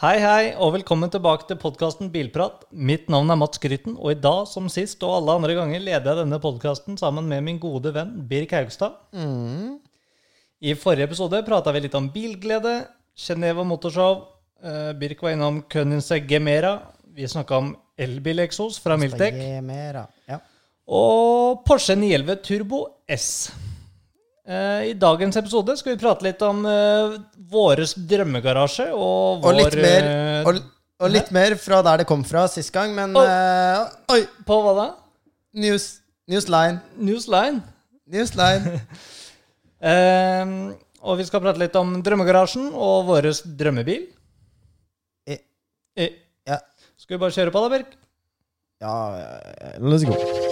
Hei, hei, og velkommen tilbake til podkasten Bilprat. Mitt navn er Mats Grytten, og i dag som sist og alle andre ganger leder jeg denne podkasten sammen med min gode venn Birk Haugstad. I forrige episode prata vi litt om bilglede, Geneva Motorshow. eh, Birk var innom Königsegg Gemera. Vi snakka om elbileksos fra Miltec, Ja. Og Porsche 911 Turbo S. Eh, I dagens episode skal vi prate litt om uh, våres drømmegarasje og vår Og litt mer, eh, og, og litt mer fra der det kom fra sist gang, men Oi. uh, Oi! På hva da? News, newsline. Newsline. Newsline. Eh, og vi skal prate litt om drømmegarasjen og vår drømmebil. I, I. ja. Skal vi bare kjøre på, da, Birk? ja, ja, let's go.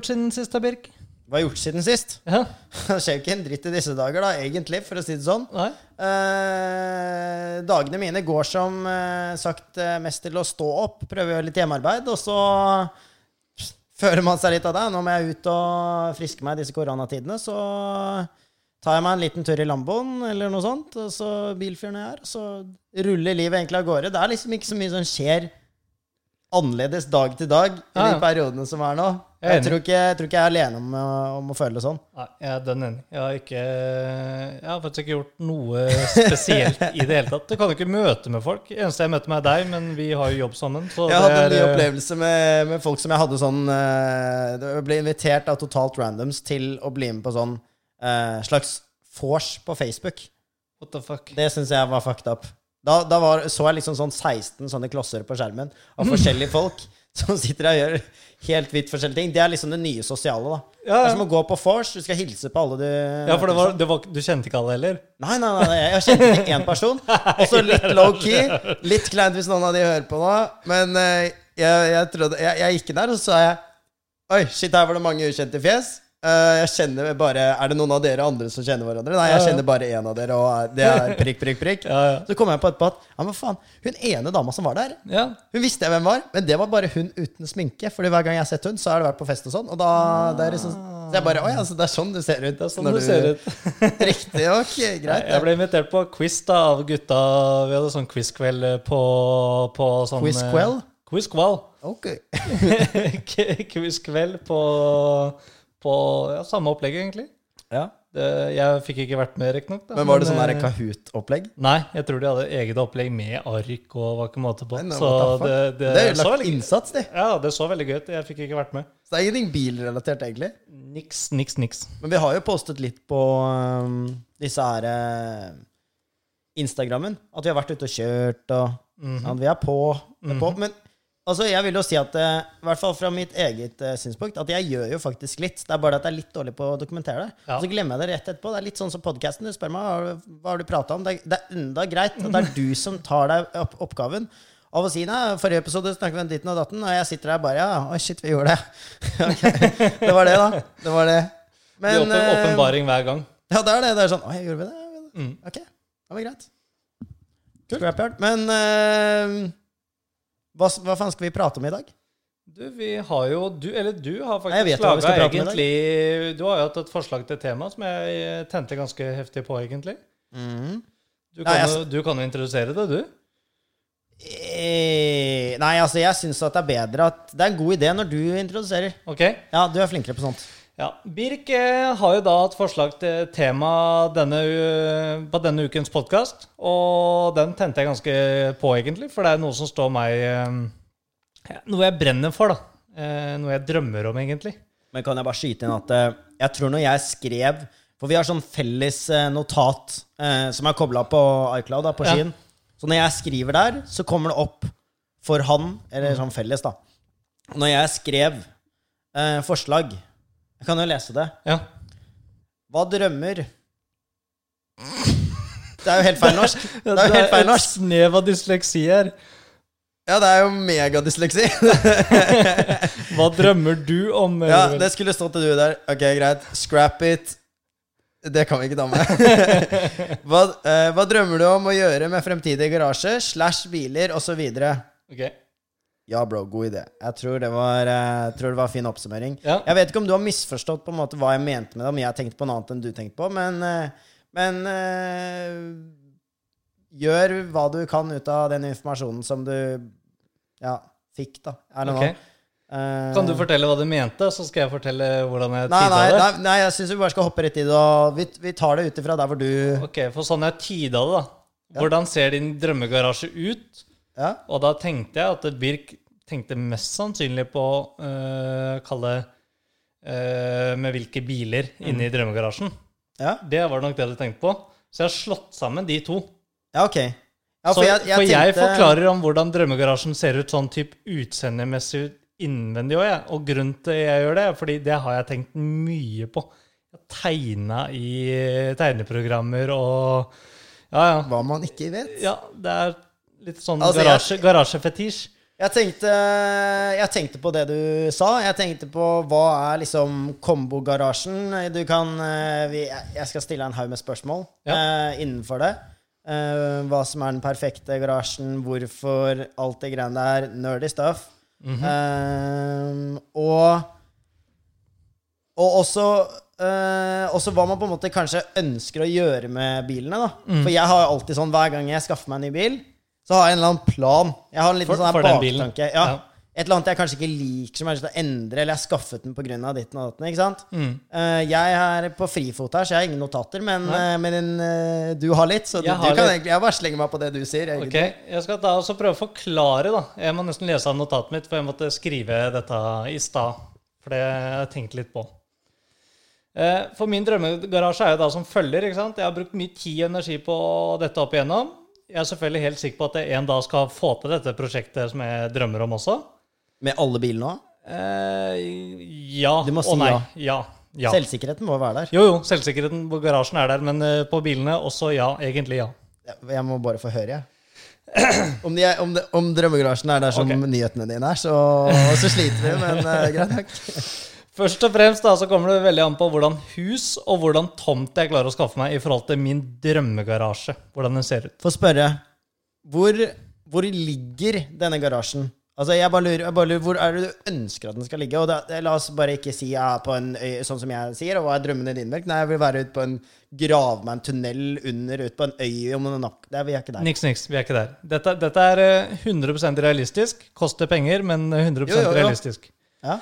Gjort siden sist, da, Birk? Hva har jeg gjort siden sist? Ja, Det skjer jo ikke en dritt i disse dager, da, egentlig, for å si det sånn. Eh, dagene mine går som eh, sagt eh, mest til å stå opp, prøve å gjøre litt hjemmearbeid, og så føler man seg litt av det. Nå må jeg ut og friske meg i disse koronatidene, så tar jeg meg en liten tur i Lamboen eller noe sånt, og så bilfyren jeg er, og så ruller livet egentlig av gårde. Det er liksom ikke så mye som skjer annerledes dag til dag i Ja, ja. de periodene som er nå. Jeg er tror ikke, jeg tror ikke jeg er alene om, å- om å føle det sånn. Nei, jeg er dønn enig. Jeg har, ikke, jeg har faktisk ikke gjort noe spesielt i det hele tatt. Du kan jo ikke møte med folk. Eneste jeg møter med er deg, men vi har jo jobb sammen. Så Jeg hadde en ny er, eh, opplevelse med, med folk som jeg hadde sånn eh, Jeg ble invitert av Totalt Randoms til å bli med på sånn eh, slags vors på Facebook. What the fuck? Det syns jeg var fucked up. Da, da var, så jeg liksom sånn 16 sånne klosser på skjermen av forskjellige folk som sitter og gjør helt vidt forskjellige ting. Det er liksom det nye sosiale, da. Ja, Det er som å gå på vors. Du skal hilse på alle du ja, for det var, det var, du kjente ikke alle heller? Nei, nei, nei, nei, jeg kjente ikke én person. Og så litt low-key. Litt kleint hvis noen av de hører på nå. Men eh, jeg, jeg, trodde, jeg, jeg gikk inn der, og så sa jeg Oi, shit, her var det mange ukjente fjes. Eh, jeg kjenner bare Er det noen av dere andre som kjenner hverandre? Nei, jeg kjenner bare én av dere, og det er prikk, prikk, prikk. Ja, ja. Så kom jeg på etterpå at ja, men faen, hun ene dama som var der, ja. hun visste jeg hvem var, men det var bare hun uten sminke. Fordi hver gang jeg har sett hun, så har det vært på fest og sånn. Og da det er liksom, Så jeg bare Å ja, så det er sånn du ser ut. Det er sånn du, ser ut. Riktig. Ok, greit. Jeg ble invitert på quiz da av gutta. Vi hadde sånn quizkveld på, på sånn Quizkveld? Quizkveld. Ok. Quizkveld på, på ja, samme opplegg, egentlig. Ja. Det, jeg fikk ikke vært med, riktignok. Men var det sånn der eh, Kahoot-opplegg? Nei, jeg tror de hadde eget opplegg med ark og var ikke måte på. Nei, Så the fuck? det, det, Det er så lagt veldig, innsats, de. ja, det så veldig gøy ut. Jeg fikk ikke vært med. Så det er ingenting bilrelatert, egentlig. Niks, niks, niks. Men vi har jo postet litt på um, disse her uh, Instagrammen. At vi har vært ute og kjørt, og Mhm. at vi er på. er på. Men altså, jeg vil jo si at, eh, i hvert fall fra mitt eget uh, synspunkt, at jeg gjør jo faktisk litt. Det er bare at jeg er litt dårlig på å dokumentere det. Ja. Og så glemmer jeg det rett etterpå. Det er litt sånn som podkasten. Du spør meg hva har du, prata om. Det er, det er enda greit at det er du som tar deg opp oppgaven av å si nei. Forrige episode snakket vi om ditten og datten, og jeg sitter der bare ja, oi, shit, vi gjorde det. okay. Det var det, da. Det var det. Men, det er åpenbaring hver gang. ja, det er det. Det er sånn Å, jeg gjorde det? Mm. Ok, det var greit. Kult Men eh, hva, hva faen skal vi prate om i dag? Du, vi har jo du, Eller du har Nei, jeg vet faktisk laga egentlig Du har jo hatt et forslag til tema som jeg tente ganske heftig på, egentlig. Du Nei, kan, jeg jo, du kan jo introdusere det, du. Eh, nei, altså, jeg syns at det er bedre at Det er en god idé når du introduserer. Ok? Ja, du er flinkere på sånt. Ja. Birk har jo da et forslag til tema denne, på denne ukens podkast. Og den tente jeg ganske på, egentlig, for det er noe som står meg eh, Noe jeg brenner for, da. Eh, noe jeg drømmer om, egentlig. Men kan jeg bare skyte inn at eh, jeg tror når jeg skrev For vi har sånn felles notat som er kobla på iCloud, da, på Ja. Så når jeg skriver der, så kommer det opp for han, eller sånn felles, da. Når jeg skrev eh, forslag Jeg kan jo lese det. Ja. Hva drømmer Det er jo helt feil norsk. Det er jo helt feil et norsk. snev av dysleksi her. Ja, det er jo megadysleksi. Hva drømmer du om? ja, det skulle stått til du der. Ok, greit. Scrap it. Det kan vi ikke ta med. hva, eh, hva drømmer du om å gjøre med fremtidig garasje, slash biler osv.? Ok. Ja, bro, god idé. Jeg tror det var, eh, jeg tror det var en fin oppsummering. Ja. Jeg vet ikke om du har misforstått på en måte hva jeg mente med det, om jeg tenkte på noe annet enn du tenkte på, men, eh, men eh, gjør hva du kan ut av den informasjonen som du ja, fikk, da. Er det okay. noe? Kan du fortelle hva du mente, så skal jeg fortelle hvordan jeg tida det? nei, nei jeg syns vi bare skal hoppe rett i det. Og vi, vi tar det ut ifra der hvor du Ok, for sånn jeg tida det, da. Hvordan ser din drømmegarasje ut? Ja, Og da tenkte jeg at Birk tenkte mest sannsynlig på uh, Kalle uh, med hvilke biler inne i drømmegarasjen. ja, Det var nok det du tenkte på. Så jeg har slått sammen de to. ja ok. Ja, så, for jeg, tenkte- forklarer om hvordan drømmegarasjen ser ut sånn type utseendemessig innvendig òg, jeg. Og grunnen til jeg gjør det, fordi det har jeg tenkt mye på. Jeg tegna i tegneprogrammer og Ja, ja. Hva man ikke vet. Ja, det er litt sånn Altså, garasje, garasjefetisj. Jeg tenkte, jeg tenkte på det du sa. Jeg tenkte på hva er liksom kombogarasjen. Du kan eh, vi, Jeg skal stille en haug med spørsmål eh, innenfor det. Uh, hva som er den perfekte garasjen, hvorfor alt det greiene der. Nerdy stuff. eh, og og også, også hva man på en måte kanskje ønsker å gjøre med bilene. da Mm. For jeg har alltid sånn hver gang jeg skaffer meg en ny bil, så har jeg en eller annen plan. Jeg har en liten For- sånn baktanke. Ja. Ja. Et eller annet jeg kanskje ikke liker, som jeg har lyst til å endre, eller jeg har skaffet den pga. ditten og datten. ikke sant? Mm. Uh, jeg er på frifot her, så jeg har ingen notater, men, eh, men uh, du har litt, så du, Jeg du kan litt. egentlig Jeg bare slenger meg på det du sier. egentlig. Ok, Jeg skal da også prøve å forklare. da. Jeg må nesten lese av notatet mitt, for jeg måtte skrive dette i stad. For det har jeg tenkt litt på. For min drømmegarasje er jo da som følger. ikke sant? Jeg har brukt mye tid og energi på dette opp igjennom. Jeg er selvfølgelig helt sikker på at jeg en dag skal få til dette prosjektet som jeg drømmer om også. Med alle bilene òg? Eh, ja Du må si og nei. ja. Ja. Selvsikkerheten må være der. Jo, jo, selvsikkerheten på garasjen er der, men eh, på bilene også ja. Egentlig ja. Jeg må bare få høre, jeg. Om, de er, om, de, om drømmegarasjen er der som okay. nyhetene dine er, så, så sliter vi, men uh, greit nok. Først og fremst da, så kommer det veldig an på hvordan hus og hvordan tomt jeg klarer å skaffe meg i forhold til min drømmegarasje. Hvordan den ser ut. Få spørre hvor, hvor ligger denne garasjen? Altså, jeg bare, lurer, jeg bare lurer, Hvor er det du ønsker at den skal ligge? Og da, La oss bare ikke si ja, på en øy, sånn som jeg sier. Og hva er drømmene dine? Nei, jeg vil være ute på en grave meg en tunnel under, ut på en øy om en nakk. Vi er ikke der. Niks, niks. Vi er ikke der. Dette, dette er eh, 100% realistisk. Koster penger, men 100 Jo, jo, jo. realistisk. Ja,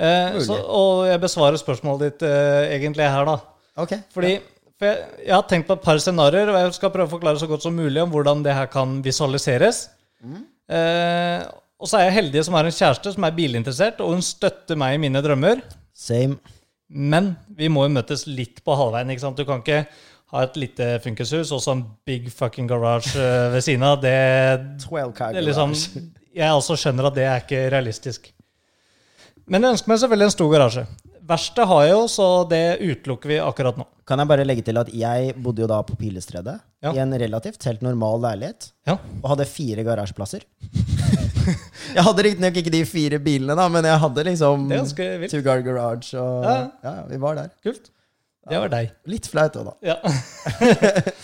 Eh, så, og jeg besvarer spørsmålet ditt eh, egentlig her, da. Okay. Fordi for jeg, jeg har tenkt på et par scenarioer, og jeg skal prøve å forklare så godt som mulig om hvordan det her kan visualiseres. Eh, og så er jeg heldig som har en kjæreste som er bilinteressert, og hun støtter meg i mine drømmer. Same. Men vi må jo møtes litt på halvveien. ikke sant? Du kan ikke ha et lite funkishus og så en big fucking garage eh, ved siden av. Det, det liksom, jeg også skjønner at det er ikke realistisk. Men jeg ønsker meg selvfølgelig en stor garasje. Verkstedet har jeg jo, så det utelukker vi akkurat nå. Kan jeg bare legge til at jeg bodde jo da på Pilestredet, Ja. i en relativt helt normal leilighet, Ja. og hadde fire garasjeplasser. jeg hadde riktignok ikke de fire bilene, da, men jeg hadde liksom. Two Guard Garage, og Ja. ja, vi var der. Kult. Det var deg. Litt flaut òg, da. Ja.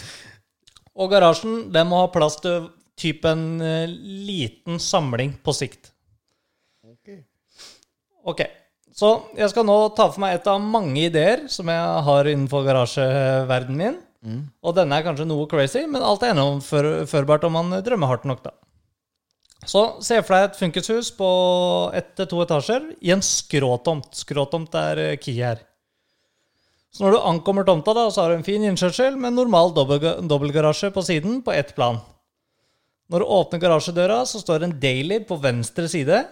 og garasjen den må ha plass til typ en eh, liten samling på sikt. Ok, så jeg skal nå ta for meg et av mange ideer som jeg har innenfor garasjeverdenen min. Og denne er kanskje noe crazy, men alt er gjennomførbart om man drømmer hardt nok, da. Så se for deg et funkishus på ett til to etasjer i en skråtomt. Skråtomt er eh, key her. Så når du ankommer tomta, da, så har du en fin innkjørsel med normal dobbeltgarasje på siden på ett plan. Når du åpner garasjedøra, så står en daily på venstre side.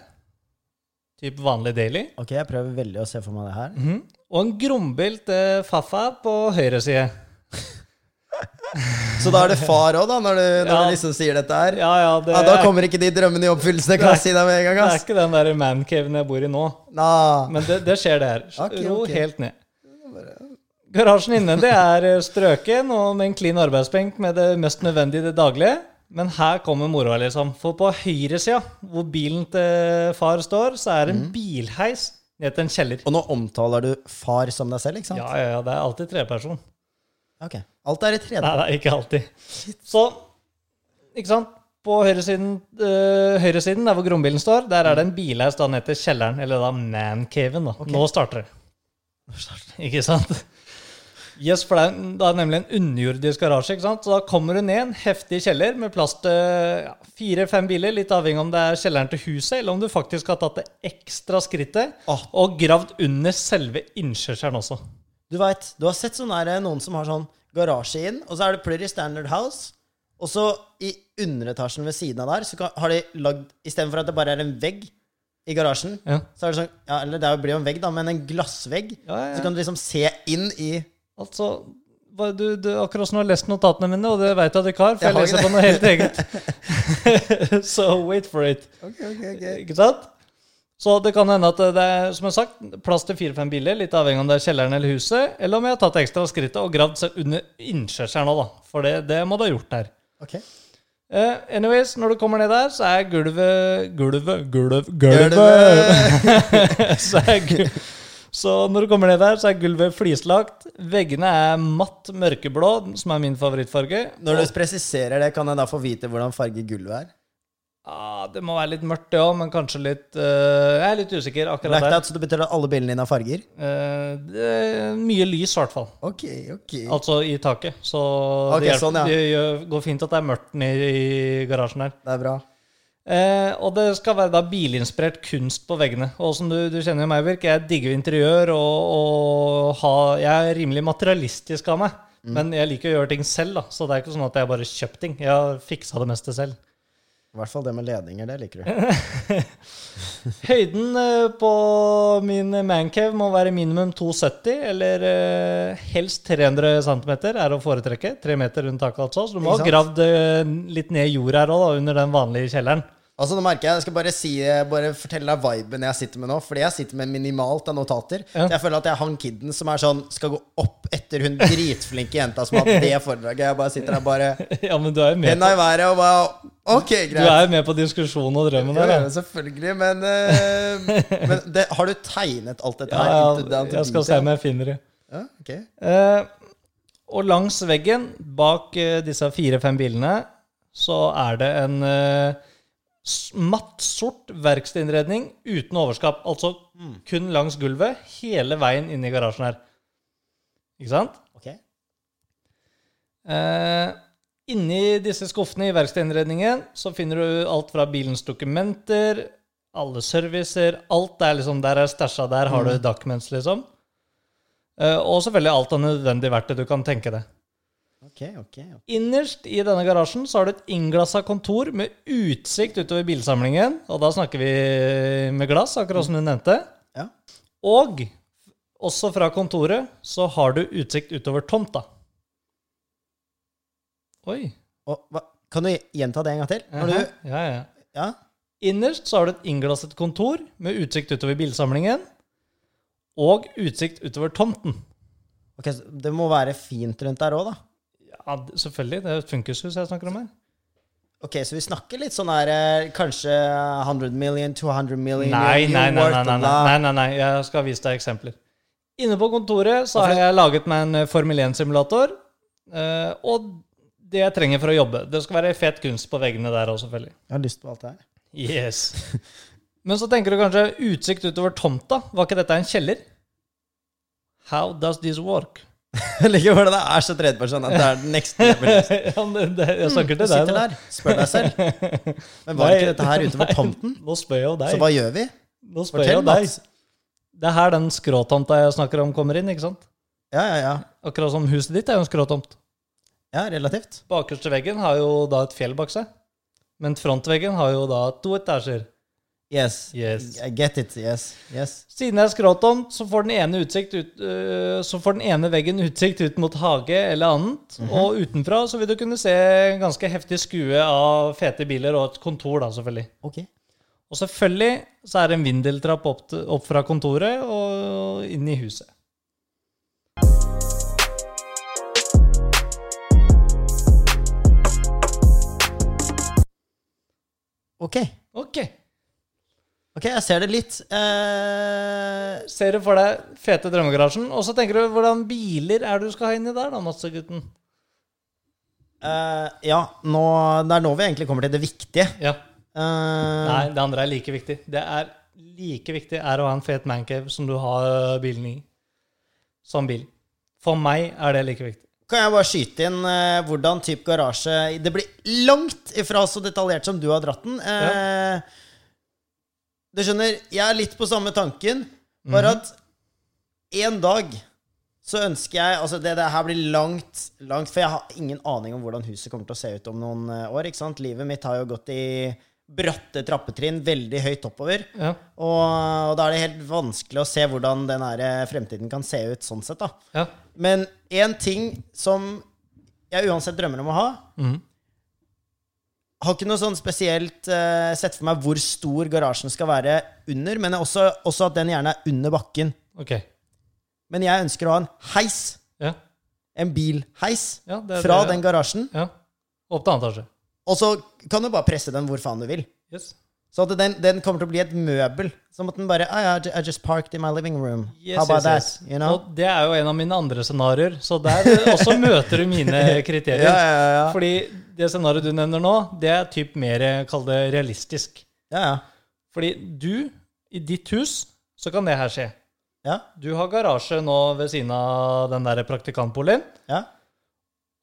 Typ vanlig daily. Ok, jeg prøver veldig å se for meg det her. Mhm. Og en grombilt eh, Fafa på høyre side. Så da er det far òg, da, når du, når Ja. du liksom sier dette her? Ja, ja, det, Ja, da er, kommer ikke de drømmene i oppfyllelse, kan Nei. jeg si deg med en gang. det er ass. ikke den der mancaven jeg bor i nå. Nah. Men det, det skjer, det her. Ok, Ro ok. helt ned. Garasjen inne det er eh, strøken og med en clean arbeidsbenk med det mest nødvendige i det daglige. Men her kommer moroa, liksom. For på høyresida, hvor bilen til far står, så er det en bilheis ned til en kjeller. Og nå omtaler du far som deg selv, ikke sant? Ja, ja, ja, det er alltid treperson. Ok. Alt er i tredje. Nei, det er ikke alltid. Så, ikke sant? På høyresiden, øh, høyresiden der hvor grombilen står, der er det en bilheis da ned til kjelleren, eller da mancaven. da. Nå starter det. Ikke sant? Yes, for det er, det er nemlig en underjordisk garasje. ikke sant? Så da kommer du ned en heftig kjeller med plass til ja, fire-fem biler, litt avhengig om det er kjelleren til huset, eller om du faktisk har tatt det ekstra skrittet Åh. og gravd under selve innkjørselen også. Du vet, du har sett sånn her, noen som har sånn garasje inn, og så er det Plurry Standard House. Og så i underetasjen ved siden av der, så har de lagd Istedenfor at det bare er en vegg i garasjen, Ja. så er det sånn Ja, eller det blir jo en vegg, da, men en glassvegg. Ja. Så kan du liksom se inn i Altså, du, du, akkurat som du har lest notatene mine, og det vet jeg at du ikke har, for jeg, Jeg har leser ikke på noe helt eget. so wait for it. Ok, ok, ok. Ikke sant? Så det kan hende at det er, som jeg har sagt, plass til fire-fem biler, litt avhengig om det er kjelleren eller huset, eller om jeg har tatt ekstra skrittet og gravd seg under innkjørselen òg, da. For det, det må du ha gjort her. Ok. Uh, anyways, når du kommer ned der, så er gulvet Gulvet Gulv, Gulvet! Gulvet! så, er gu, så når du kommer ned der, så er gulvet flislagt. Veggene er matt mørkeblå, som er min favorittfarge. Når du presiserer det, kan jeg da få vite hvordan farge gulvet er? Ah, det må være litt mørkt, det òg, men kanskje litt uh, Jeg er litt usikker akkurat Blacked der. så det betyr at alle bilene dine har farger? Uh, det er mye lys, i hvert fall. Ok, ok. Altså i taket. Så okay, det, hjelper, sånn, ja. det går fint at det er mørkt nede i garasjen her. Det er bra. Eh, og det skal være da bilinspirert kunst på veggene. Og som du, du kjenner meg, Birk, jeg digger interiør og, og ha, Jeg er rimelig materialistisk av meg. Mm. Men jeg liker å gjøre ting selv, da. Så det er ikke sånn at jeg bare kjøpt ting. Jeg har fiksa det meste selv. I hvert fall det med ledninger, det liker du. Høyden eh, på min mancave må være minimum 270, eller eh, helst 300 cm er å foretrekke. Tre meter rundt taket, altså. Så du må ha gravd eh, litt ned i jord her òg, under den vanlige kjelleren. Altså, nå merker jeg, jeg skal bare si Bare fortelle deg viben jeg sitter med nå. Fordi jeg sitter med minimalt av notater. Ja. Så jeg føler at jeg er han kiden som er sånn skal gå opp etter hun dritflinke jenta som har hatt det foredraget. Jeg bare sitter der bare ja, men du er jo med, henda i været og bare Ok, greit. du er jo med på diskusjonen og drømmen der. ja, selvfølgelig, men, uh, men det, Har du tegnet alt dette her? ja, ja jeg skal se om jeg finner det. Ja, ok. uh, og langs veggen, bak uh, disse fire-fem bilene, så er det en s- matt, sort verkstedinnredning uten overskap. Altså kun langs gulvet, hele veien inn i garasjen her. Ikke sant? ok. Eh, inni disse skuffene i verkstedinnredningen så finner du alt fra bilens dokumenter, alle servicer, alt er liksom Der er stæsja, der har du documents, liksom. Eh, og selvfølgelig alt av nødvendig verktøy du kan tenke deg. Ok, ok. ok. Innerst i denne garasjen så har du et innglassa kontor med utsikt utover bilsamlingen. Og da snakker vi med glass, akkurat som du nevnte. Ja. Og også fra kontoret så har du utsikt utover tomta. Oi. Og, kan du gjenta det en gang til? Når du, Ja, ja. ja? Innerst så har du et innglasset kontor med utsikt utover bilsamlingen. Og utsikt utover tomten. Ok, Det må være fint rundt der òg, da. Ja, selvfølgelig. Det er et funkishus jeg snakker om her. Ok, Så vi snakker litt sånn her eh, Kanskje 100 million, 200 million Nei, nei, nei, nei, nei, nei, nei, nei. Jeg skal vise deg eksempler. Inne på kontoret så har jeg laget meg en eh, Formel 1-simulator. eh, Og det jeg trenger for å jobbe. Det skal være fet kunst på veggene der òg, selvfølgelig. Jeg har lyst på alt det her. Yes. Men så tenker du kanskje utsikt utover tomta. Var ikke dette en kjeller? How does this work? Jeg liker hvordan det er så tredjeperson at det er den next level. ja, det, jeg snakker til deg sitter der, spør deg selv. Men var Nei. ikke dette her utover på tomten? Nå spør jeg jo deg. Så hva gjør vi? Nå spør jeg Fortell, jo deg. Det er her den skråtomta jeg snakker om, kommer inn. ikke sant? Ja, ja, ja. Akkurat som huset ditt er jo en skråtomt. Ja, relativt. Bakerste veggen har jo da et fjell bak seg. Men frontveggen har jo da to etasjer. Yes. Yes. I get it. Yes. Yes. Siden det er skråtomt, så får den ene, ut, uh, så får den ene veggen utsikt ut mot hage eller annet. Og utenfra så vil du kunne se en ganske heftig skue av fete biler og et kontor, da, selvfølgelig. Ok. Og selvfølgelig så er det en vindeltrapp opp, til- opp fra kontoret og inn i huset. Ok. Ok. Ok, jeg ser det litt. Eh, Ser du for deg fete drømmegarasjen, og så tenker du hvordan biler er det du skal ha inni der, da, Matsegutten? eh, ja, nå, det er nå vi egentlig kommer til det viktige. Ja. Eh, Nei, det andre er like viktig. Det er like viktig er å ha en fet mancave som du har bilen i. Som bil. For meg er det like viktig. Kan jeg bare skyte inn eh, hvordan type garasje Det blir langt ifra så detaljert som du har dratt den. Eh, Du skjønner, jeg er litt på samme tanken, bare Mhm. at en dag så ønsker jeg Altså, det, det her blir langt, langt For jeg har ingen aning om hvordan huset kommer til å se ut om noen eh, år. ikke sant? Livet mitt har jo gått i bratte trappetrinn veldig høyt oppover. Ja. Og, og da er det helt vanskelig å se hvordan den eh, fremtiden kan se ut sånn sett, da. ja. Men én ting som jeg uansett drømmer om å ha Mhm. Har ikke noe sånn spesielt uh, sett for meg hvor stor garasjen skal være under, men også, også at den gjerne er under bakken. Ok. Men jeg ønsker å ha en heis. Ja. En bilheis Ja, det fra det. den garasjen. Ja. Opp til annen etasje. Og så kan du bare presse den hvor faen du vil. Yes. Så den, den kommer til å bli et møbel. Som at den bare I, I just parked in my living room. Yes, How about yes, yes. that? You know? Og det er jo en av mine andre scenarioer, så der også møter du mine kriterier. Ja, ja, ja. Fordi det scenarioet du nevner nå, det er typ mer, kall det realistisk. Ja, ja. Fordi du, i ditt hus, så kan det her skje. Ja, Du har garasje nå ved siden av den der praktikantboligen. ja.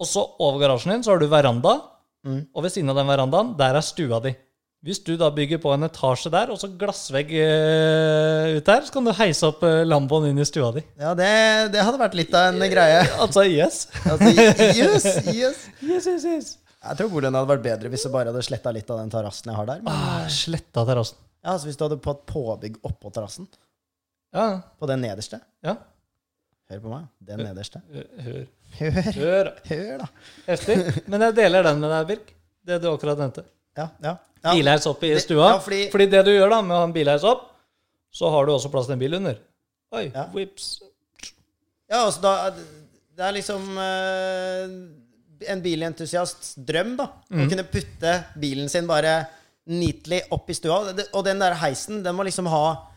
Og så over garasjen din så har du veranda, Mm. og ved siden av den verandaen, der er stua di. Hvis du da bygger på en etasje der, og så glassvegg uh, ut der, så kan du heise opp uh, Lamboen inn i stua di. ja det, det hadde vært litt av en greie. Altså, yes. Altså, yes, yes. Yes, yes, yes. Jeg tror boligen hadde vært bedre hvis du bare hadde sletta litt av den terrassen jeg har der. Men, Ah, sletta terrassen. ja, altså Hvis du hadde fått påbygg oppå terrassen, Ja, på den nederste ja. Hør på meg. Den nederste. Hør. Hør, Hør. hør da. Heftig. Men jeg deler den med deg, Birk. Det du akkurat nevnte. Ja, ja. ja. Bilheis opp i Det- stua. ja, fordi- fordi... det du gjør da med å ha en bilheis opp, så har du også plass til en bil under. Oi, Ja. whips. Ja, altså da Det er liksom uh, en bilentusiasts drøm, da. Mm. Å kunne putte bilen sin bare neatly opp i stua. Og den der heisen, den må liksom ha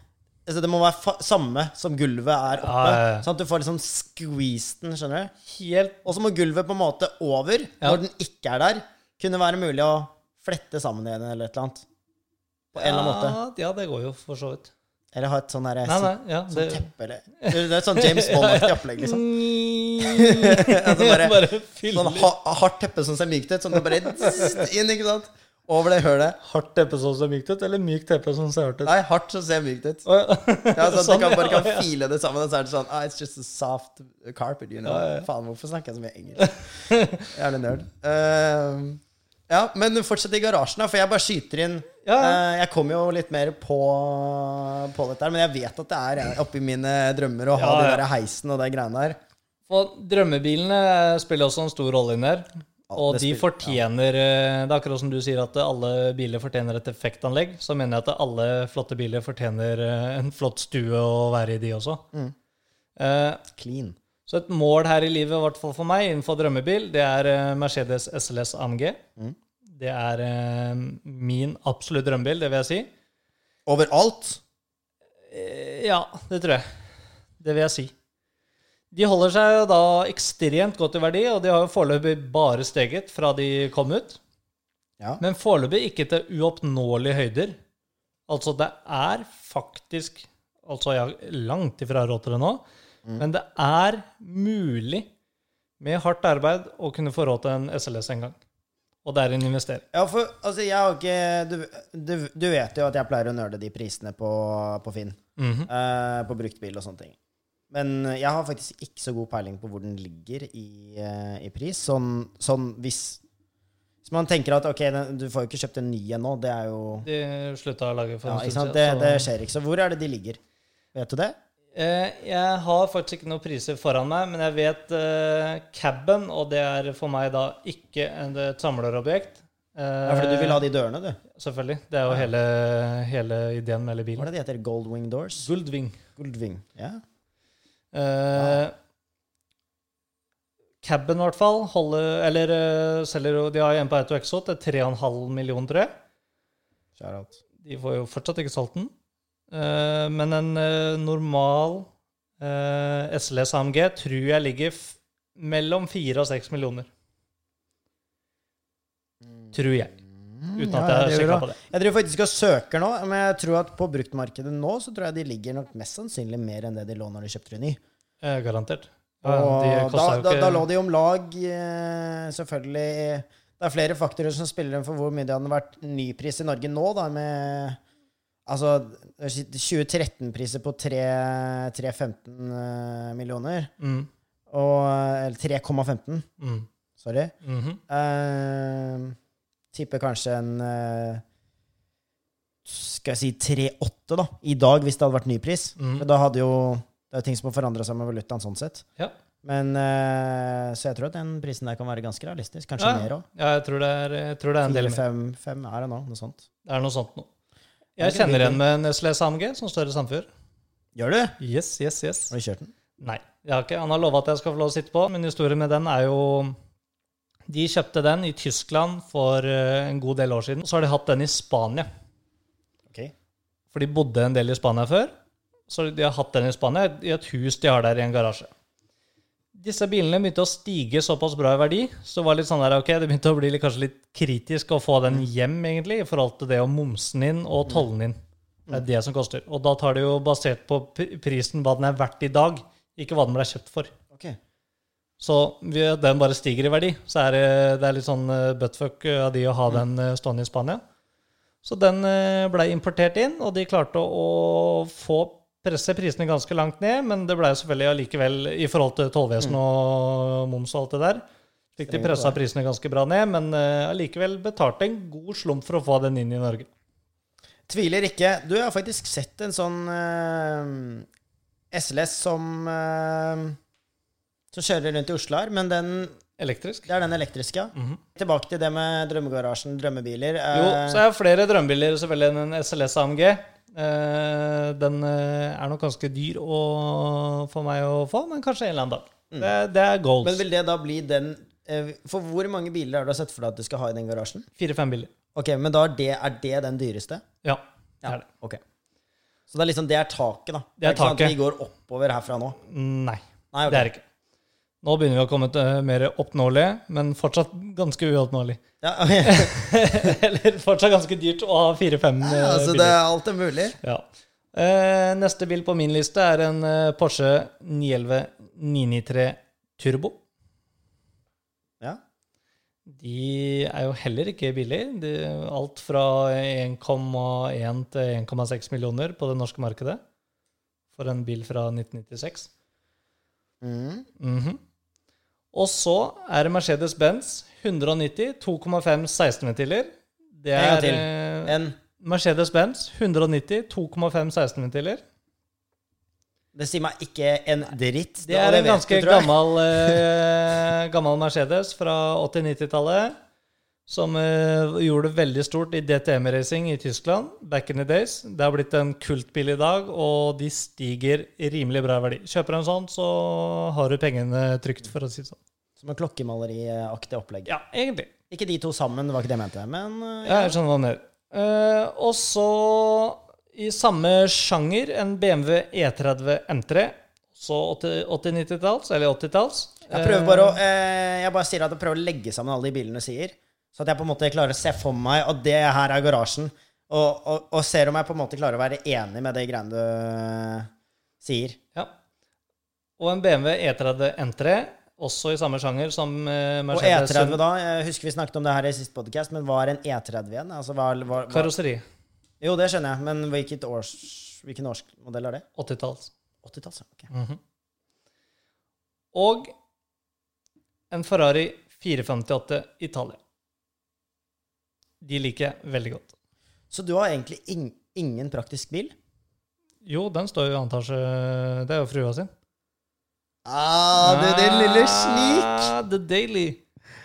altså Det må være samme som gulvet er oppe. Ja, ja, ja. Sånn at du får liksom squeezed den, skjønner du. Helt Og så må gulvet på en måte over, Ja. når den ikke er der, kunne være mulig å flette sammen igjen eller et eller annet. På en eller annen måte. Ja, det går jo for så vidt. Eller ha et sånn her Nei, nei, ja, sånn det teppe eller Det er et sånn James Bond-aktig opplegg, liksom. Altså bare- bare Sånn ha, hardt teppe som ser mykt ut, sånn det bare inn, ikke sant? Over det hølet. hardt teppe som ser mykt ut, eller mykt teppe som ser hardt ut? Nei, hardt som ser mykt ut. Ja. sånn, at Sånn, du kan, bare kan file det sammen, og så er det sånn ah, It's just a soft carpet, you know. Ja, ja. Faen, hvorfor snakker jeg så mye engelsk? Jævlig nerd. Ehm, ja, men fortsett i garasjen, da, for jeg bare skyter inn Ja, ja. Eh, Jeg kommer jo litt mer på, på dette her, men jeg vet at det er eh, oppi mine drømmer å ha Ja, de ja. der heisen og de greiene der. For drømmebilene spiller også en stor rolle inn der. Og de fortjener eh, Det er akkurat som du sier at alle biler fortjener et effektanlegg. Så mener jeg at alle flotte biler fortjener en flott stue å være i, de også. Mm. Eh, Clean. Så et mål her i livet, i hvert fall for meg, innenfor drømmebil, det er eh, Mercedes SLS AMG. Mm. Det er eh, min absolutt drømmebil, det vil jeg si. Overalt. Eh, Ja, det tror jeg. Det vil jeg si. De holder seg da ekstremt godt i verdi, og de har jo foreløpig bare steget fra de kom ut. Ja. Men foreløpig ikke til uoppnåelige høyder. Altså, det er faktisk Altså, jeg har langt ifra råd til det nå, men det er mulig med hardt arbeid å kunne få råd til en SLS en gang. Og det er en investering. Ja, for altså, jeg har ikke du, du, du vet jo at jeg pleier å nøle de prisene på, på Finn. Mm -hmm. uh, på bruktbil og sånne ting. Men jeg har faktisk ikke så god peiling på hvor den ligger i, uh, i pris. Sånn, sånn hvis Hvis man tenker at ok, den, du får jo ikke kjøpt en ny en nå, det er jo De slutta å lage for ja, en stund siden. Det, det skjer ikke. Så hvor er det de ligger? Vet du det? Eh, Jeg har faktisk ikke noen priser foran meg, men jeg vet uh, caben, og det er for meg da ikke et samlerobjekt. Uh, Ja, fordi du vil ha de dørene, du. Selvfølgelig. Det er jo hele, hele ideen med hele Hva er det de heter? Goldwing Doors? Goldwing. Goldwing. Ja. Eh, Caben, i hvert fall, holder Eller uh, selger jo De har en på Auto Exo til 3,5 millioner, tror jeg. Out. De får jo fortsatt ikke solgt den. Eh, men en eh, normal eh, SLS AMG tror jeg ligger mellom 4 og 6 millioner. Tror jeg. Uten at jeg har sjekka på det. Jeg driver faktisk og søker nå, men jeg tror at på bruktmarkedet nå så tror jeg de ligger nok mest sannsynlig mer enn det de lå når de kjøpte ny. Eh, garantert. Ja, da, da, da lå de om lag eh, selvfølgelig Det er flere faktorer som spiller inn for hvor mye det hadde vært nypris i Norge nå, da, med Altså 2013-priser på 3,15 eh, millioner. mm, Og Eller 3,15. mm, Sorry. Mm -hmm. uh, tipper kanskje en uh, Skal jeg si 3,8 da, i dag, hvis det hadde vært nypris. Mm. For da hadde jo Det er ting som har forandra seg med valutaen sånn sett. Ja. Men Så jeg tror at den prisen der kan være ganske realistisk. Kanskje Ja, mer òg. ja, jeg tror det er, tror det er en del mer. Fire-fem fem er det nå, noe sånt. Det er noe sånt nå. Jeg kjenner en med Nestlé AMG som står i Sandfjord. Gjør du? Yes, yes, yes. Har du kjørt den? Nei, jeg har ikke. Han har lova at jeg skal få lov å sitte på, Min historie med den er jo De kjøpte den i Tyskland for eh, en god del år siden. Så har de hatt den i Spania. Ok. For de bodde en del i Spania før. Så de har hatt den i Spania, i et hus de har der i en garasje. Disse bilene begynte å stige såpass bra i verdi, så det var litt sånn der, ok, det begynte å bli litt, kanskje litt kritisk å få den hjem, egentlig, i forhold til det å momsen inn og tollen inn. Det er det som koster. Og da tar det jo basert på prisen hva den er verdt i dag, ikke hva den ble kjøpt for. Okay. Så den bare stiger i verdi, så er det, det er litt sånn eh, buttfuck av de å ha den eh, stående i Spania. Så den blei ble importert inn, og de klarte å få presse prisene ganske langt ned, men det ble selvfølgelig allikevel, i forhold til tollvesen og moms og alt det der, fikk de pressa prisene ganske bra ned, men eh, allikevel betalte en god slump for å få den inn i Norge. Tviler ikke. Du, jeg har faktisk sett en sånn uh, SLS som uh, Som kjører rundt i Oslo her, men den, Elektrisk. det er den elektriske. ja. Mhm. Tilbake til det med drømmegarasjen, drømmebiler. eh, Jo, så jeg har flere drømmebiler selvfølgelig enn en SLS AMG. Eh, den eh, er nok ganske dyr å, for meg å få, men kanskje en eller annen dag. Det, det er goals. Men vil det da bli den eh, For hvor mange biler har du sett for deg at du skal ha i den garasjen? Fire-fem biler. Ok, Men da er det, er det den dyreste? Ja, det er det. Ok. Så det er liksom det er taket, da? Det er ikke sånn at taket. vi går oppover herfra nå? Nei, Nei, okay. det er det ikke. Nå begynner vi å komme til mer oppnåelige, men fortsatt ganske uoppnåelig. Ja, okay. Eller fortsatt ganske dyrt å ha fire-fem eh, Ja, altså, det er alt er mulig. Ja. Eh, neste bil på min liste er en eh, Porsche 911 993 Turbo. Ja. De er jo heller ikke billige. De, alt fra 1,1 til 1,6 millioner på det norske markedet for en bil fra 1996. Mm. Mhm. Og så er det Mercedes-Benz 190 2,5 16-ventiler. Det En gang er til. eh, En Mercedes-Benz 190 2,5 16-ventiler. Det sier meg ikke en dritt. Det er en ganske gammel, eh, gammel Mercedes fra 80-90-tallet. Som uh, gjorde det veldig stort i DTM-racing i Tyskland back in the days. Det har blitt en kultbil i dag, og de stiger i rimelig bra verdi. Kjøper du en sånn, så har du pengene trygt, for å si det sånn. Som en klokkemaleriaktig opplegg. Ja, egentlig. Ikke de to sammen, det var ikke det jeg mente. Men uh, Ja, jeg skjønner hva du mener. Uh, og så, i samme sjanger, en BMW E30 M3. Så 80-90-talls, eller 80-talls. jeg prøver bare å eh, Jeg bare sier at jeg prøver å legge sammen alle de bilene du sier. Så at jeg på en måte klarer å se for meg at det her er garasjen. Og, og, og ser om jeg på en måte klarer å være enig med de greiene du eh, sier. Ja. Og en BMW E30 N3, også i samme sjanger som Mercedes. Og E30, da? Jeg husker vi snakket om det her i siste podcast, men hva er en E30 igjen? Altså, hva, hva, hva, Karosseri. jo, det skjønner jeg, men hvilket års, hvilken årsmodell er det? 80-talls. 80-talls, ja. ok. Mhm. Og en Ferrari 458 Italia. De liker jeg veldig godt. Så du har egentlig ing, ingen praktisk bil? Jo, den står jo i antasje Det er jo frua sin. Ah, du, din lille snik! Ah, The Daily.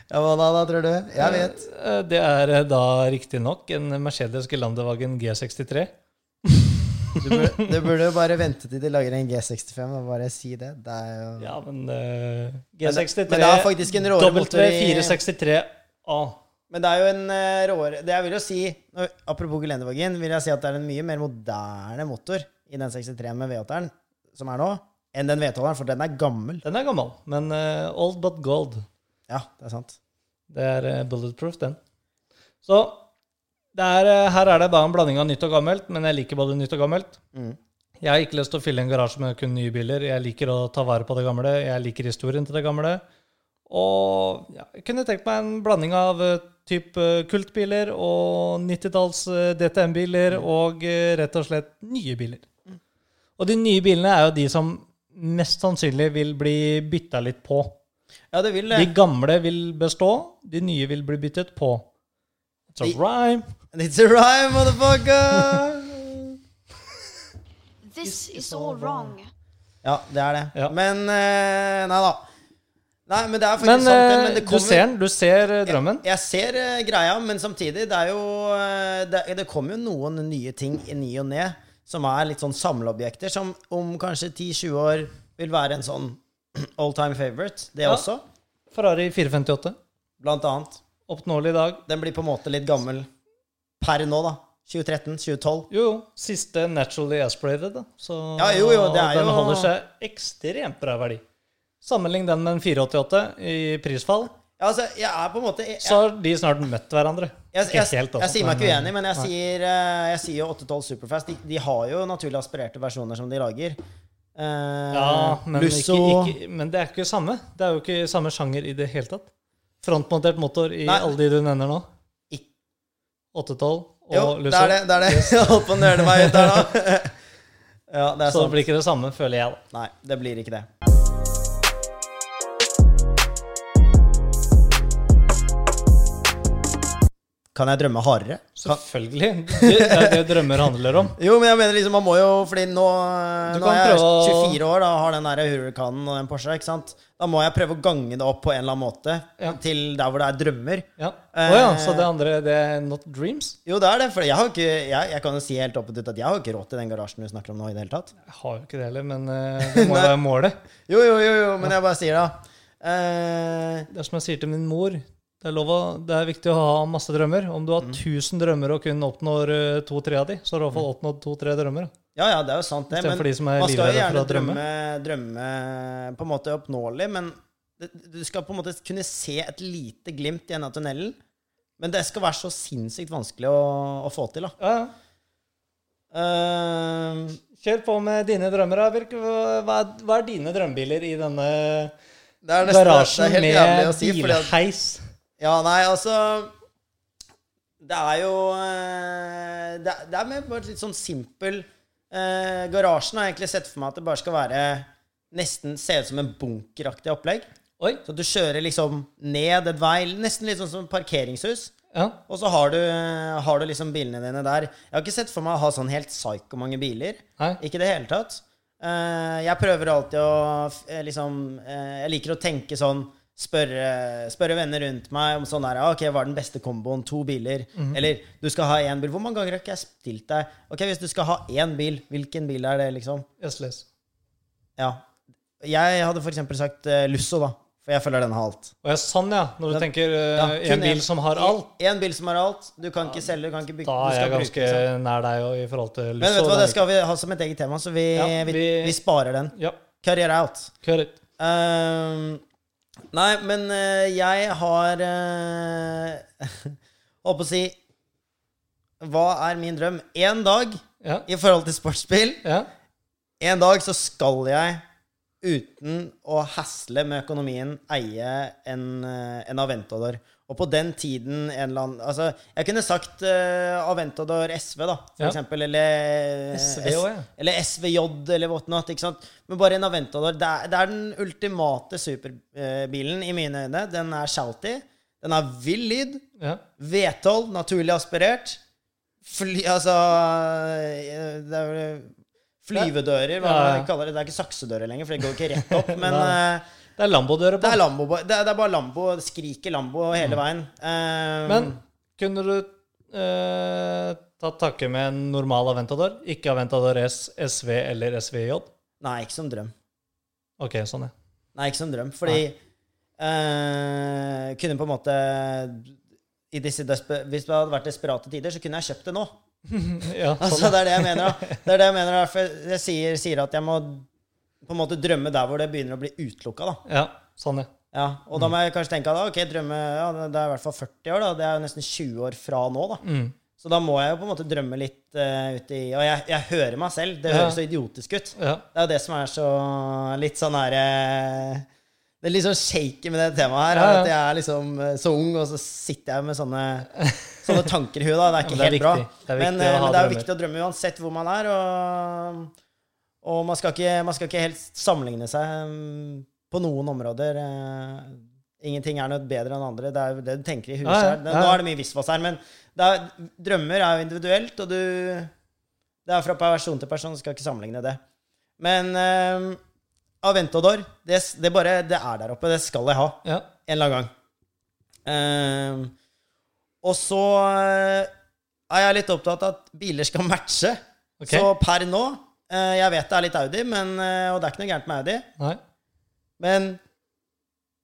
Ja, hva da, da, tror du? Jeg vet. Eh, Det er eh, da riktignok en Mercedes Gelandewagen G63. Du burde, du burde jo bare vente til de lager en G65 og bare si det. Det jo Ja, men uh, G63 men det er faktisk en råere motor i- W463A. Men det er jo en eh, råere Det jeg vil jo si Apropos gelendervagin, vil jeg si at det er en mye mer moderne motor i den 63 med V8-eren som er nå, enn den V12-eren, for den er gammel. Den er gammel, men uh, old but gold. Ja, det er sant. Det er uh, bulletproof, den. Så er, uh, her er det bare en blanding av nytt og gammelt, men jeg liker både nytt og gammelt. Mm. Jeg har ikke lyst til å fylle en garasje med kun nye biler. Jeg liker å ta vare på det gamle. Jeg liker historien til det gamle. Og ja, jeg kunne tenkt meg en blanding av uh, typ eh, kultbiler og 90-talls eh, DTM-biler og eh, rett og slett nye biler. Og de nye bilene er jo de som mest sannsynlig vil bli bytta litt på. Ja, det vil De gamle vil bestå, de nye vil bli byttet på. It's a The, rhyme. It's a rhyme, motherfucker! This is all wrong. Ja, det er det. Ja. Men eh, Nei da. Nei, men det er faktisk Men, sant, det. eh, Men det du ser den, du ser eh, drømmen. Jeg, jeg ser uh, greia, men samtidig, det er jo uh, Det, det kommer jo noen nye ting i ny og ne som er litt sånn samleobjekter, som om kanskje 10-20 år vil være en sånn all time favorite. Det Ja. også, Ferrari 458. blant annet. Oppnåelig i dag. Den blir på en måte litt gammel per nå, da. 2013, 2012. Jo, jo. Siste naturally aspirated, da. Så Ja, jo, jo, det er den jo- holder seg ekstremt bra verdi. Sammenlign den med en 488 i prisfall, Ja, altså, jeg er på en måte jeg, så har de snart møtt hverandre. Jeg, jeg, sier meg ikke uenig, men jeg sier, eh, jeg sier jo 812 Superfast. De, de har jo naturlig aspirerte versjoner som de lager. Eh, Ja, men, Lusso ikke, ikke, men det er ikke samme. Det er jo ikke samme sjanger i det hele tatt. Frontmontert motor i Nei. alle de du nevner nå. 812 og Jo, Lusso. det er det. det, er det. Jeg holdt på å nøle meg ut der, da. Ja, det Så det blir ikke det samme, føler jeg. da. Nei, det blir ikke det. Kan jeg drømme hardere? Selvfølgelig. Det er det drømmer handler om. jo, men jeg mener liksom, man må jo Fordi nå, nå er jeg 24 år da, har den der hurrikanen og den Porsche. ikke sant? Da må jeg prøve å gange det opp på en eller annen måte Ja. til der hvor det er drømmer. Ja. Oh, ja, så det andre det er not dreams? Jo, det er det. For jeg har ikke Jeg, jeg kan jo si helt åpent ut at jeg har ikke råd til den garasjen du snakker om nå i det hele tatt. Jeg har jo ikke det heller, men eh, det må jo være målet. Jo, jo, jo, jo men jeg bare sier det. Uh, Det er som jeg sier til min mor. Det er, lov å, det er viktig å ha masse drømmer. Om du har Mm. drømmer og kun oppnår to-tre av de, så har du i hvert fall oppnådd to-tre drømmer. ja, ja, det er jo sant, det. Men de man skal jo gjerne drømme. drømme, drømme på en måte oppnåelig, men du skal på en måte kunne se et lite glimt i enden av tunnelen. Men det skal være så sinnssykt vanskelig å, å få til, da. Ja, ja. Eh, Kjør på med dine drømmer. Birk. Hva, hva er- dine drømmebiler i denne det er nesten det garasjen er helt med jævlig å si, bilheis? Ja, nei, altså Det er jo eh, Det, er- det er med bare litt sånn simpel eh, Garasjen har jeg egentlig sett for meg at det bare skal være Nesten se ut som en bunkeraktig opplegg. Oi. Så du kjører liksom ned et vei, nesten litt sånn som parkeringshus. Ja. Og så har du, har du liksom bilene dine der. Jeg har ikke sett for meg å ha sånn helt psyko mange biler. Nei. Ikke i det hele tatt. Eh, jeg prøver alltid å eh, liksom Jeg liker å tenke sånn Spørre, spørre venner rundt meg om sånn «Ah, Ok, hva er den beste komboen? To biler? Mhm. Eller du skal ha én bil. Hvor mange ganger har ikke jeg stilt deg Ok, hvis du skal ha én bil, hvilken bil er det, liksom? Yes. Ja. Jeg hadde for eksempel sagt uh, Lusso, da. For jeg føler den har alt. Og ja, sånn, ja. Når du Den- tenker uh, Ja, en bil bil som har alt, En bil som har alt. Du kan ikke selge, du kan ikke bygge. da er jeg bruke, ganske liksom. nær deg og i forhold til Lusso. Men vet du hva, det skal vi ha som et eget tema, så vi, Ja, vi, vi- vi sparer den. Ja, it out. kjør ut. Nei, men eh, jeg har uh, Holdt på å si Hva er min drøm? En dag, Ja. i forhold til sportsspill ja. En dag så skal jeg, uten å hasle med økonomien, eie en, eh, en Aventador. Og på den tiden en eller annen Altså, jeg kunne sagt uh, Aventador SV, da, for Ja. eksempel. Eller SV S- ja. Eller SVJ, eller whatnot. Ikke sant? Men bare en Aventador. Det er, det er den ultimate superbilen i mine øyne. Den er shouty. Den har vill lyd. ja. V12, naturlig aspirert. Fly, altså eh, Det er vel Flyvedører, hva Ja, kaller det. Det er ikke saksedører lenger, for det går ikke rett opp. Men eh, Det er Lambo-dører på. det er Lambo. Det er, det er bare Lambo. Det skriker Lambo hele veien. Um, Men kunne du eh, tatt takke med en normal Aventador? Ikke Aventador S, SV eller SVJ? Nei, ikke som drøm. Ok, sånn, ja. Nei, ikke som drøm. Fordi eh, kunne på en måte i disse Hvis det hadde vært desperate tider, så kunne jeg kjøpt det nå. Ja, sånn. Altså, det er det jeg mener. da. Det er det jeg mener. Derfor jeg sier, sier at jeg må på en måte drømme der hvor det begynner å bli utelukka. ja, sånn, ja. Ja, og da må jeg kanskje tenke at ok, drømme, ja, det er i hvert fall 40 år. da. Det er jo nesten 20 år fra nå. da. Mm. Så da må jeg jo på en måte drømme litt uh, ut i Og jeg, jeg hører meg selv. Det høres så idiotisk ut. Det er jo det som er så litt sånn her eh, Det er litt sånn shaky med det temaet her. At jeg er liksom eh, så ung, og så sitter jeg med sånne, sånne tanker i huet. Det er ikke men det er helt bra. Det er men, viktig å eh, ha men det er jo viktig å drømme uansett hvor man er. Og, og man, skal ikke, man skal ikke helt sammenligne seg mm, på noen områder. eh, Ingenting er noe bedre enn andre. Det er jo det du tenker i huset Ja, ja, ja. Nå er det mye visvas her, men er, drømmer er jo individuelt, og du Det er fra person til person, skal ikke sammenligne det. Men uh, Aventador, det, det bare Det er der oppe. Det skal jeg ha ja. en eller annen gang. Uh, og så eh, er jeg litt opptatt av at biler skal matche. Okay. Så per nå Jeg vet det er litt Audi, men, eh, og det er ikke noe gærent med Audi. Nei. Men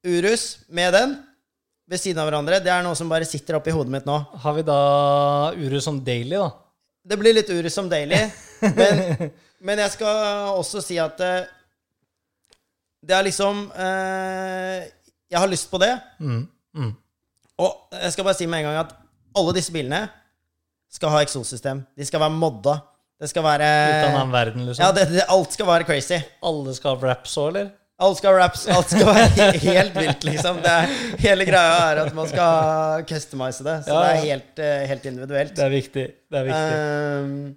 Urus med den ved siden av hverandre, det er noe som bare sitter oppi hodet mitt nå. Har vi da Urus som daily, da? Det blir litt Urus som daily, men, men jeg skal også si at eh, det er liksom eh, Jeg har lyst på det. Mm. Mm. Og jeg skal bare si med en gang at alle disse bilene skal ha eksossystem. De skal være modda. Det skal være Ut av verden, liksom? Ja, det, det, alt skal være crazy. Alle skal ha raps òg, eller? Alt skal raps. Alt skal være helt vilt, liksom. Det er, hele greia er at man skal customize det. Så Ja, det er helt, eh, helt individuelt. Det er viktig. Det er viktig. Um,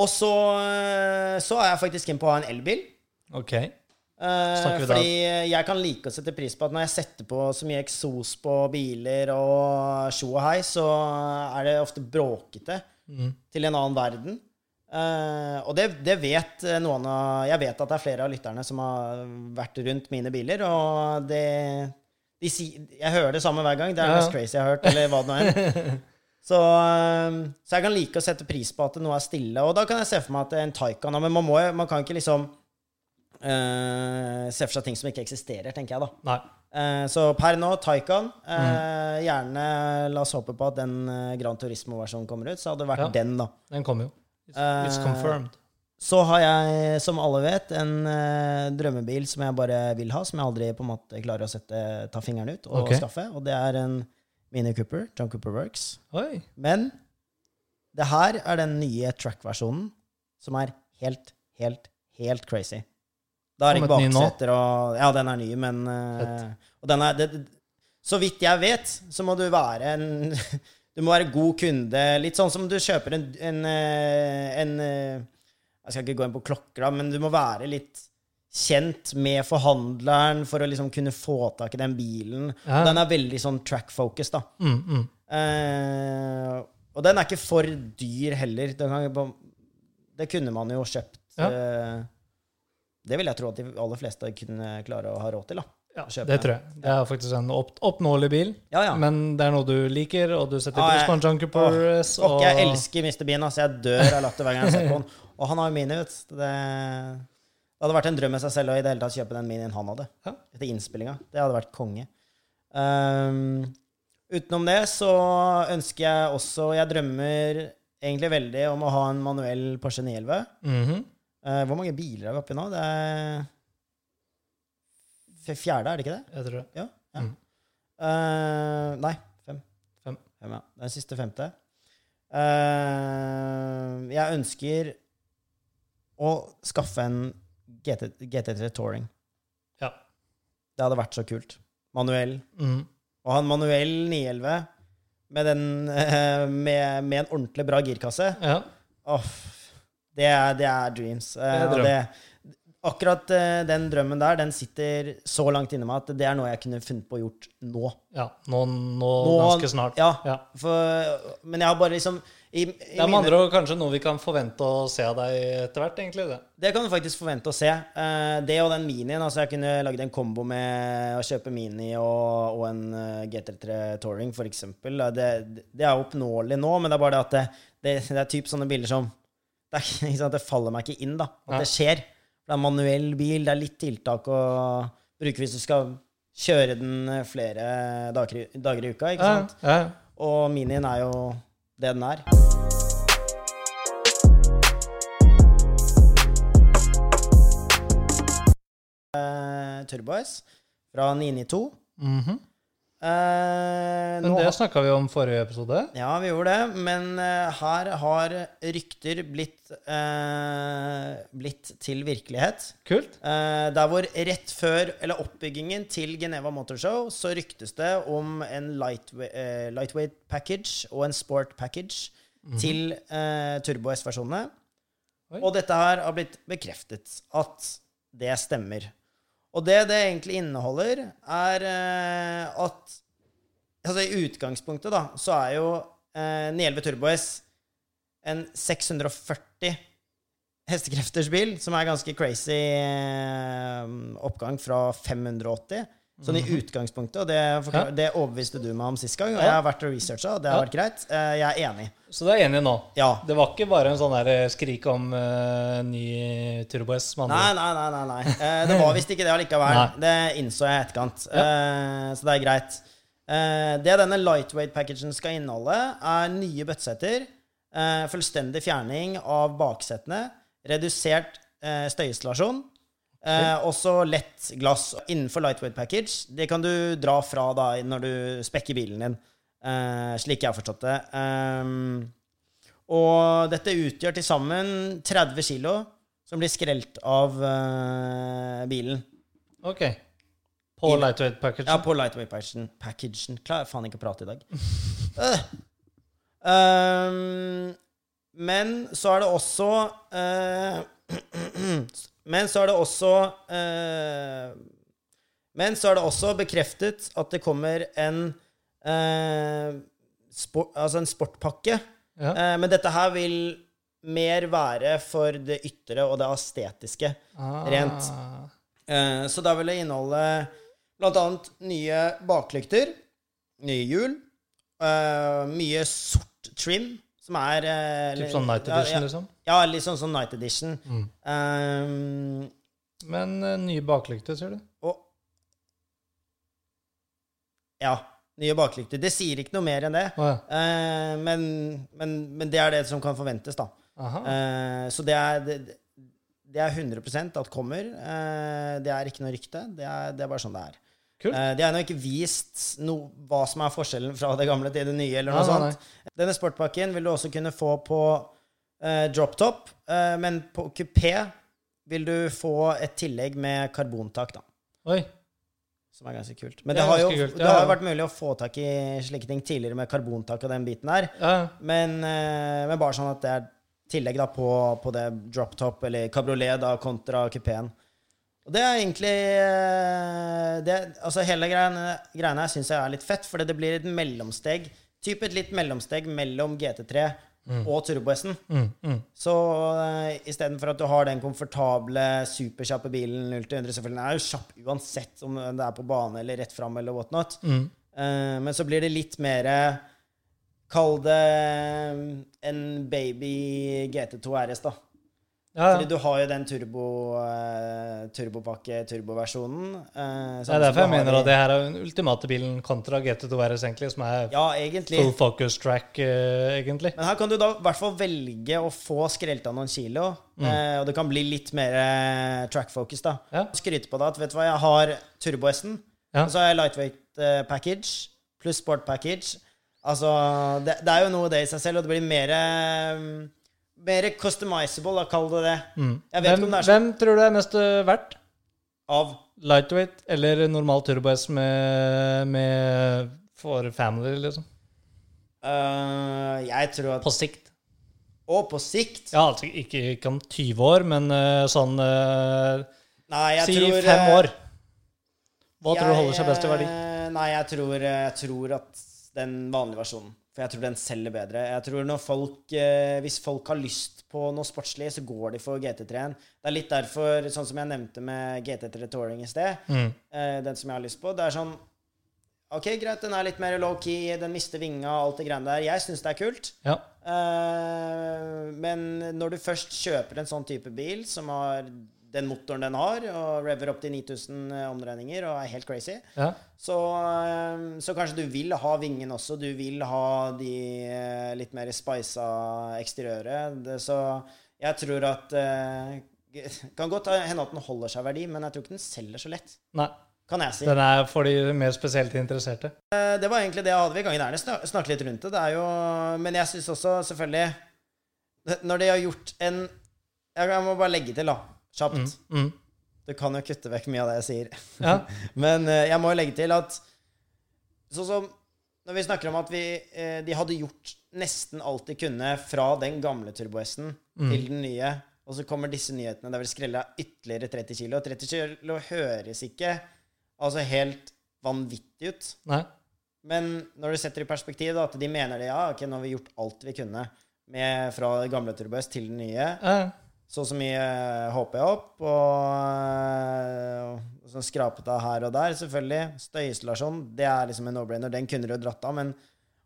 og så, eh, så er jeg faktisk inn på å ha en elbil. Ok. Da- fordi jeg kan like å sette pris på at når jeg setter på så mye eksos på biler og tjo og hei, så er det ofte bråkete Mm. til en annen verden. Eh, og det, det vet noen av Jeg vet at det er flere av lytterne som har vært rundt mine biler, og det de si, Jeg hører det samme hver gang. Det er mest Ja. crazy jeg har hørt, eller hva det nå er. Så, uh, så jeg kan like å sette pris på at noe er stille. Og da kan jeg se for meg at en Taycan Men man, må, man kan ikke liksom uh, se for seg ting som ikke eksisterer, tenker jeg da. Nei. Eh, så per nå, Taycan. Mm. Eh, Gjerne la oss håpe på at den eh, Gran Turismo-versjonen kommer ut. Så hadde det vært Ja. den, da. Den kommer jo. It's, it's Eh, confirmed. Så har jeg, som alle vet, en uh, drømmebil som jeg bare vil ha, som jeg aldri på en måte klarer å sette, ta fingeren ut og okay. skaffe. Og det er en Mini Cooper, John Cooper Works. Oi. Men det her er den nye track-versjonen som er helt, helt, helt crazy. Da er ikke Kommet bakseter og Ja, den er ny, men uh, Og den er det, Så vidt jeg vet, så må du være en Du må være god kunde. Litt sånn som du kjøper en, en, eh, en eh, Jeg skal ikke gå inn på klokker, da, men du må være litt kjent med forhandleren for å liksom kunne få tak i den bilen. Ja. Den er veldig sånn track-focus, da. Mm, mm. Eh, og den er ikke for dyr heller. Kan, det kunne man jo kjøpt. Ja. eh, det vil jeg tro at de aller fleste kunne klare å ha råd til. da. Ja, det tror jeg. Det er faktisk en opp, oppnåelig bil, Ja, ja. men det er noe du liker, og du setter pris på en Junker Purse. Og jeg elsker Mr. Bean. Altså, jeg dør av latter hver gang jeg ser på den. Og han har jo mini, vet. Det, det hadde vært en drøm i seg selv å i det hele tatt kjøpe den minien han hadde. Ja. Etter innspillinga. Det hadde vært konge. Um, utenom det så ønsker jeg også Jeg drømmer egentlig veldig om å ha en manuell Porsche 911. Mm -hmm. uh, hvor mange biler er vi oppi nå? Det er fjerde, er det ikke det? Jeg tror det. Ja. ja. Mm. Uh, nei, fem. Fem. ja. Det er siste femte. Uh, jeg ønsker å skaffe en GT, GT3 Touring. Ja. Det hadde vært så kult. Manuell. Mm. Å ha en manuell 911 med, den, uh, med, med en ordentlig bra girkasse. ja. oh, det, er, det er dreams. Det er drøm. det, akkurat eh, den drømmen der, den sitter så langt inne meg at det er noe jeg kunne funnet på å gjort nå. ja. Nå, nå, Nå- ganske snart. Ja, Ja. For, men jeg har bare liksom i, i Det er med mine- andre ord kanskje noe vi kan forvente å se av deg etter hvert, egentlig. det. Det kan du faktisk forvente å se. Eh, det og den minien. Altså jeg kunne lagd en kombo med å kjøpe mini og, og en eh, GT3 Touring, eksempel. Det, det er oppnåelig nå, men det er bare det at det, det, det er typ sånne bilder som det, er, ikke sant, det faller meg ikke inn, da. At ja. det skjer. Det er manuell bil, det er litt tiltak å bruke hvis du skal kjøre den eh, flere dager, dager i uka, ikke sant? Ja, ja. Og minien er jo det den er. Turbo S fra 992. Mhm. Eh, Men det snakka vi om forrige episode. Ja, vi gjorde det, men eh, her har rykter blitt, eh, blitt til virkelighet. Kult. Eh, der hvor rett før, eller oppbyggingen til Geneva Motorshow, så ryktes det om en lightweight, eh, lightweight package og en sport package til eh, Turbo S-versjonene. Og dette her har blitt bekreftet at det stemmer. Og det det egentlig inneholder, er eh, at Altså i utgangspunktet, da, så er jo eh, 911 Turbo S en 640 hestekrefters bil, som er ganske crazy eh, oppgang fra 580. Sånn i utgangspunktet, og det, det overbeviste du meg om sist gang. Og jeg har vært og researcha, og det har Ja. vært greit. Eh, jeg er enig. Så du er enig nå? Ja. Det var ikke bare en sånn der skrik om uh, ny Turbo S? Nei, nei, nei. nei, nei. Uh, det var visst ikke det allikevel. Nei. Det innså jeg i etterkant. Eh, så det er greit. Eh, det denne lightweight-packagen skal inneholde, er nye bøttesetter, eh, fullstendig fjerning av baksetene, redusert støyisolasjon, eh, også lett glass innenfor lightweight package. Det kan du dra fra da når du spekker bilen din, eh, slik jeg har forstått det. Um, og dette utgjør til sammen 30 kilo som blir skrelt av eh, bilen. Ok. På lightweight package? Ja, på lightweight packagen. packagen. Klarer faen ikke å prate i dag. uh. Um, men så er det også eh, Men så er det også eh, Men så er det også bekreftet at det kommer en eh, sport, Altså en sportpakke. Ja. Eh, men dette her vil mer være for det ytre og det estetiske. Ah. rent. Eh, så da vil det inneholde blant annet nye baklykter, nye hjul, eh, mye sort trim, som er eh, Typ sånn Night ja, Edition, ja, liksom? Ja, litt sånn sånn Night Edition. Mm. Um, Men eh, nye baklykter, sier du? og Ja. Nye baklykter. Det sier ikke noe mer enn det. Å ja. Eh, men, men, men det er det som kan forventes, da. Aha. Eh, så det er, det, det er 100 at kommer. Eh, det er ikke noe rykte. Det er, det er bare sånn det er. Kult. Eh, de har ennå ikke vist no, hva som er forskjellen fra det gamle til det nye. eller noe Nei, nei. Denne sportpakken vil du også kunne få på eh, drop top, eh, men på kupé vil du få et tillegg med karbontak, da. Oi. Som er ganske kult. Men Det det, har jo, kult, ja. det har vært mulig å få tak i slike ting tidligere med karbontak og den biten her. Ja. Men, eh, men bare sånn at det er tillegg da på, på det drop top eller kabriolet da kontra kupeen. Og det er egentlig eh, det, Altså hele greiene, greiene her syns jeg er litt fett, fordi det blir et mellomsteg. Typ et litt mellomsteg mellom GT3 og Turbo S-en. Mm, mm. Så uh, istedenfor at du har den komfortable, superkjappe bilen 0-100 Selvfølgelig den er jo kjapp uansett om det er på bane eller rett fram eller whatnot. Mm. Uh, men så blir det litt mer Kall det eh, en baby GT2 RS, da. Ja, Fordi du har jo den turbo, uh, turbopakke, turboversjonen. Uh, Det er derfor jeg mener at det her er den ultimate bilen kontra GT2 RS, egentlig, som er Ja, egentlig. full focus track, uh, egentlig. Men her kan du da i hvert fall velge å få skrelt av noen kilo. eh, og det kan bli litt mer track focus, da. Mm. Ja. Skryte på deg at vet du hva, jeg har turbo-S-en, Ja. og så har jeg lightweight package pluss sport package. Altså, det, det er jo noe det i seg selv, og det blir mer Mer customizable, da, kall det det. Mm. Jeg vet Hvem, det sånn hvem tror du er mest eh, verdt? av Lightweight eller normal turbo S med, med for family, liksom? Uh, Jeg tror at På sikt. Og på sikt Ja, altså ikke, ikke om 20 år, men uh, sånn uh, Nei, jeg Si tror fem år. Hva tror du holder seg best i verdi? Nei, jeg tror, jeg tror at den vanlige versjonen. For jeg tror den selger bedre. Jeg tror når folk, eh, Hvis folk har lyst på noe sportslig, så går de for GT3-en. Det er litt derfor, sånn som jeg nevnte med GT3 Touring i sted, Mm. eh, den som jeg har lyst på, det er sånn Ok, greit, den er litt mer low-key, den mister vinga og alt det greiene der. Jeg syns det er kult. Ja. Eh, men når du først kjøper en sånn type bil som har den motoren den har, og rever opp til 9000 omdreininger og er helt crazy. Ja. Så, eh, så kanskje du vil ha vingen også. Du vil ha de eh, litt mer spisa eksteriøret. Det- Så jeg tror at Det Kan godt hende at den holder seg verdi, men jeg tror ikke den selger så lett. Nei. Kan jeg si. Den er for de mer spesielt interesserte. Eh, Det var egentlig det jeg hadde. Vi kan gjerne snak- snakke litt rundt det. det er jo, men jeg syns også, selvfølgelig Når de har gjort en Jeg må bare legge til, da. Kjapt. Mm. Mm. Du kan jo kutte vekk mye av det jeg sier. Ja. Men eh, jeg må jo legge til at Sånn som når vi snakker om at vi, eh, de hadde gjort nesten alt de kunne fra den gamle Turbo-S-en Mm. til den nye, og så kommer disse nyhetene der vi skrella ytterligere 30 kilo. 30 kilo høres ikke altså helt vanvittig ut. Nei. Men når du setter i perspektiv da, at de mener det, ja, ok, nå har vi gjort alt vi kunne med, fra gamle Turbo S til den nye, Ja. Så så mye eh, håper jeg opp, og, og sånn skrapet av her og der, selvfølgelig. Støyisolasjon, det er liksom en no-brainer. Den kunne du jo dratt av, men,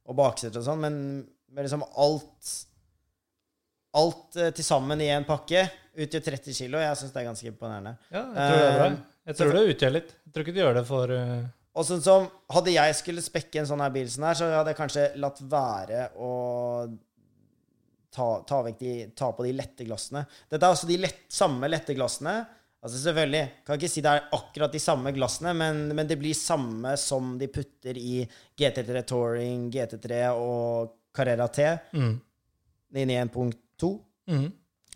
og bakseter og sånn, men, men liksom alt Alt eh, til sammen i en pakke utgjør 30 kilo. Jeg syns det er ganske imponerende. ja, jeg tror det er bra. Eh, Jeg tror det utgjør litt. Jeg tror ikke du gjør det for uh, Og sånn som Hadde jeg skulle spekke en sånn her bil sånn her, så hadde jeg kanskje latt være å ta, ta, de, ta på de lette glassene. Dette er altså de lett, samme lette glassene. Altså selvfølgelig, Kan ikke si det er akkurat de samme glassene, men, men det blir samme som de putter i GT3 Touring, GT3 og Carrera T. mm. 991.2 Mm.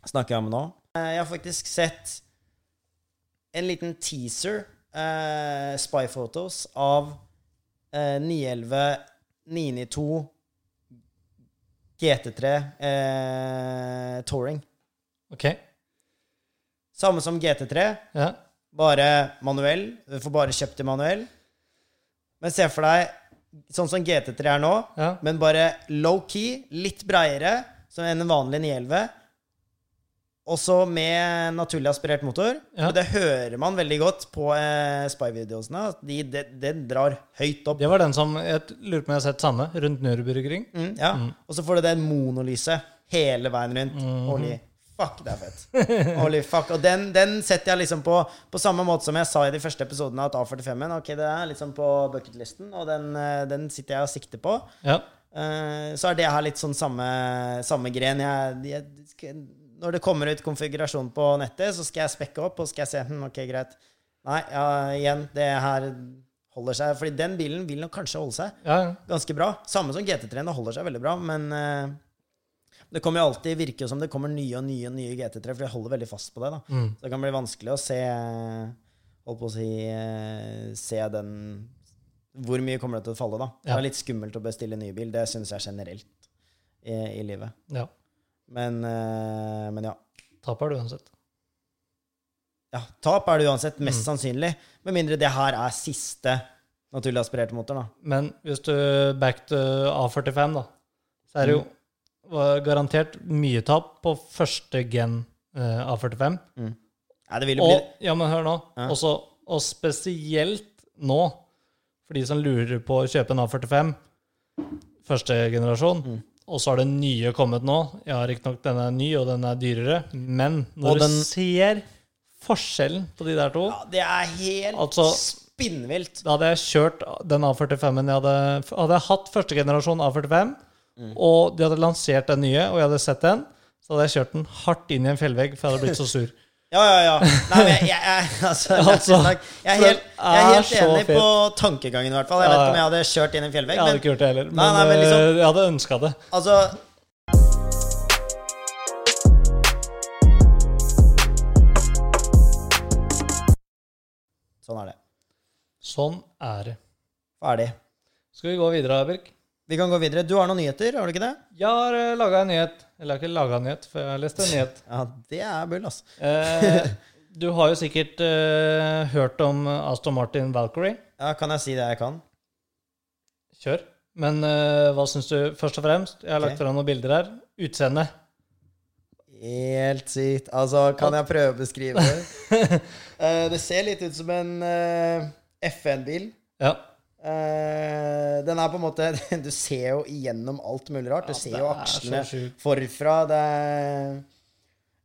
snakker jeg om nå. Eh, Jeg har faktisk sett en liten teaser, eh, spy photos, av eh, 911 992 GT3 eh, Touring. Ok. Samme som GT3, Ja. bare manuell. Du får bare kjøpt i manuell. Men se for deg sånn som GT3 er nå, Ja. men bare low-key, litt breiere som en vanlig 911. Også med naturlig aspirert motor. Ja. Og det hører man veldig godt på eh, Spy-videosene. at De, drar høyt opp. Det var den som Jeg lurer på om jeg har sett samme rundt Nürburgring. Mm, ja. Og så får du det monolyset hele veien rundt. Mm. Holy fuck, det er fett. Holy fuck. Og den, den setter jeg liksom på på samme måte som jeg sa i de første episodene, at A45-en ok, det er liksom på bucketlisten, og den, eh, den sitter jeg og sikter på. Ja. Uh, så er det her litt sånn samme, samme gren. Jeg, jeg, skal, når det kommer ut konfigurasjon på nettet, så skal jeg spekke opp, og skal jeg se hm, ok, greit. Nei, ja, igjen, det her holder seg. Fordi den bilen vil nok kanskje holde seg ja. ganske bra. Samme som GT3-en, det holder seg veldig bra, men uh, det kommer jo alltid virke som det kommer nye og nye og nye GT3, for de holder veldig fast på det. da. Mm. Så det kan bli vanskelig å se Holdt på å si uh, Se den Hvor mye kommer det til å falle, da? Det er litt skummelt å bestille ny bil. Det syns jeg generelt i, i livet. ja. Men, eh, men ja. Tap er det uansett. ja. Tap er det uansett, mest Mm. sannsynlig. Med mindre det her er siste naturlig aspirerte motor, da. Men hvis du back to A45, da, så er det jo Mm. garantert mye tap på første gen uh, A45. Ja, det vil jo bli Og, ja, men hør nå. Ja. Også, og spesielt nå, for de som lurer på å kjøpe en A45, første generasjon, Mm. Og så har det nye kommet nå. Ja, riktignok den er ny, og den er dyrere, men når Og du den- ser forskjellen på de der to ja, Det er helt Altså- spinnvilt. Da hadde jeg kjørt den A45-en jeg hadde Hadde jeg hatt første generasjon A45, Mm. og de hadde lansert den nye, og jeg hadde sett den, så hadde jeg kjørt den hardt inn i en fjellvegg, for jeg hadde blitt så sur. Ja, ja, ja. Nei, men jeg, jeg, jeg, altså, Altså, jeg er helt, jeg er den er helt enig på tankegangen, i hvert fall. Jeg vet ikke ja. om jeg hadde kjørt inn en fjellvegg, Jeg hadde men ikke gjort det heller, men, Nei, nei, men liksom- eh, jeg hadde ønska det. altså Sånn er det. Sånn er det. Ferdig. Skal vi gå videre, Birk? Vi kan gå videre. Du har noen nyheter, har du ikke det? Jeg har uh, laga en nyhet. Eller jeg har ikke laga en nyhet, for jeg har lest en nyhet. Ja, det er bull, altså. Eh, du har jo sikkert eh, hørt om Aston Martin Valkyrie. Ja, kan jeg si det jeg kan? Kjør. Men eh, hva syns du først og fremst? Jeg har lagt Ok. fram noen bilder her. Utseendet. Helt sykt. Altså, kan jeg prøve å beskrive det? Eh, det ser litt ut som en eh, FN-bil. Ja. Eh, den er på en måte Du ser jo igjennom alt mulig rart. Du ser jo akslene forfra. Det er,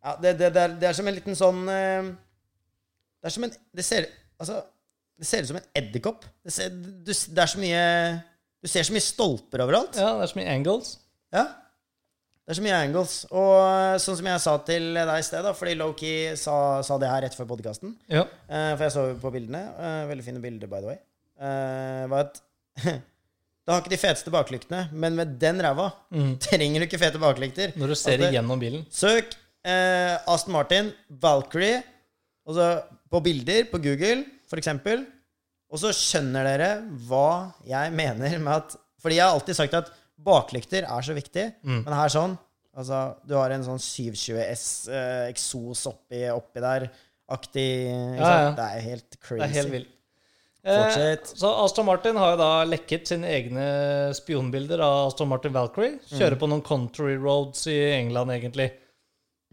ja, det, det, er, det er som en liten sånn eh, Det er som en Det ser, altså, det ser ut som en edderkopp. Det, ser- du, det er så mye Du ser så mye stolper overalt. Ja, det er så mye angles. Ja. Det er så mye angles. Og eh, sånn som jeg sa til deg i sted, da, fordi Loki sa, sa det her rett før podkasten Ja. uh, for jeg så på bildene. Uh, veldig fine bilder, by the way. Eh, var at Det har ikke de feteste baklyktene, men med den ræva trenger du ikke fete baklykter. Mm. Når du ser igjennom bilen. Søk uh, Aston Martin, Valkyrie, og så på bilder på Google, eksempel. Og så skjønner dere hva jeg mener med at Fordi jeg har alltid sagt at baklykter er så viktig, Mm. men her sånn Altså, du har en sånn 720 S eh, eksos oppi, oppi der, aktig Ja, ja. Det er helt crazy. Det er helt vilt. Fortsett. Eh, så Aston Martin har jo da lekket sine egne spionbilder av Aston Martin Valkyrie. Kjører på noen country roads i England, egentlig.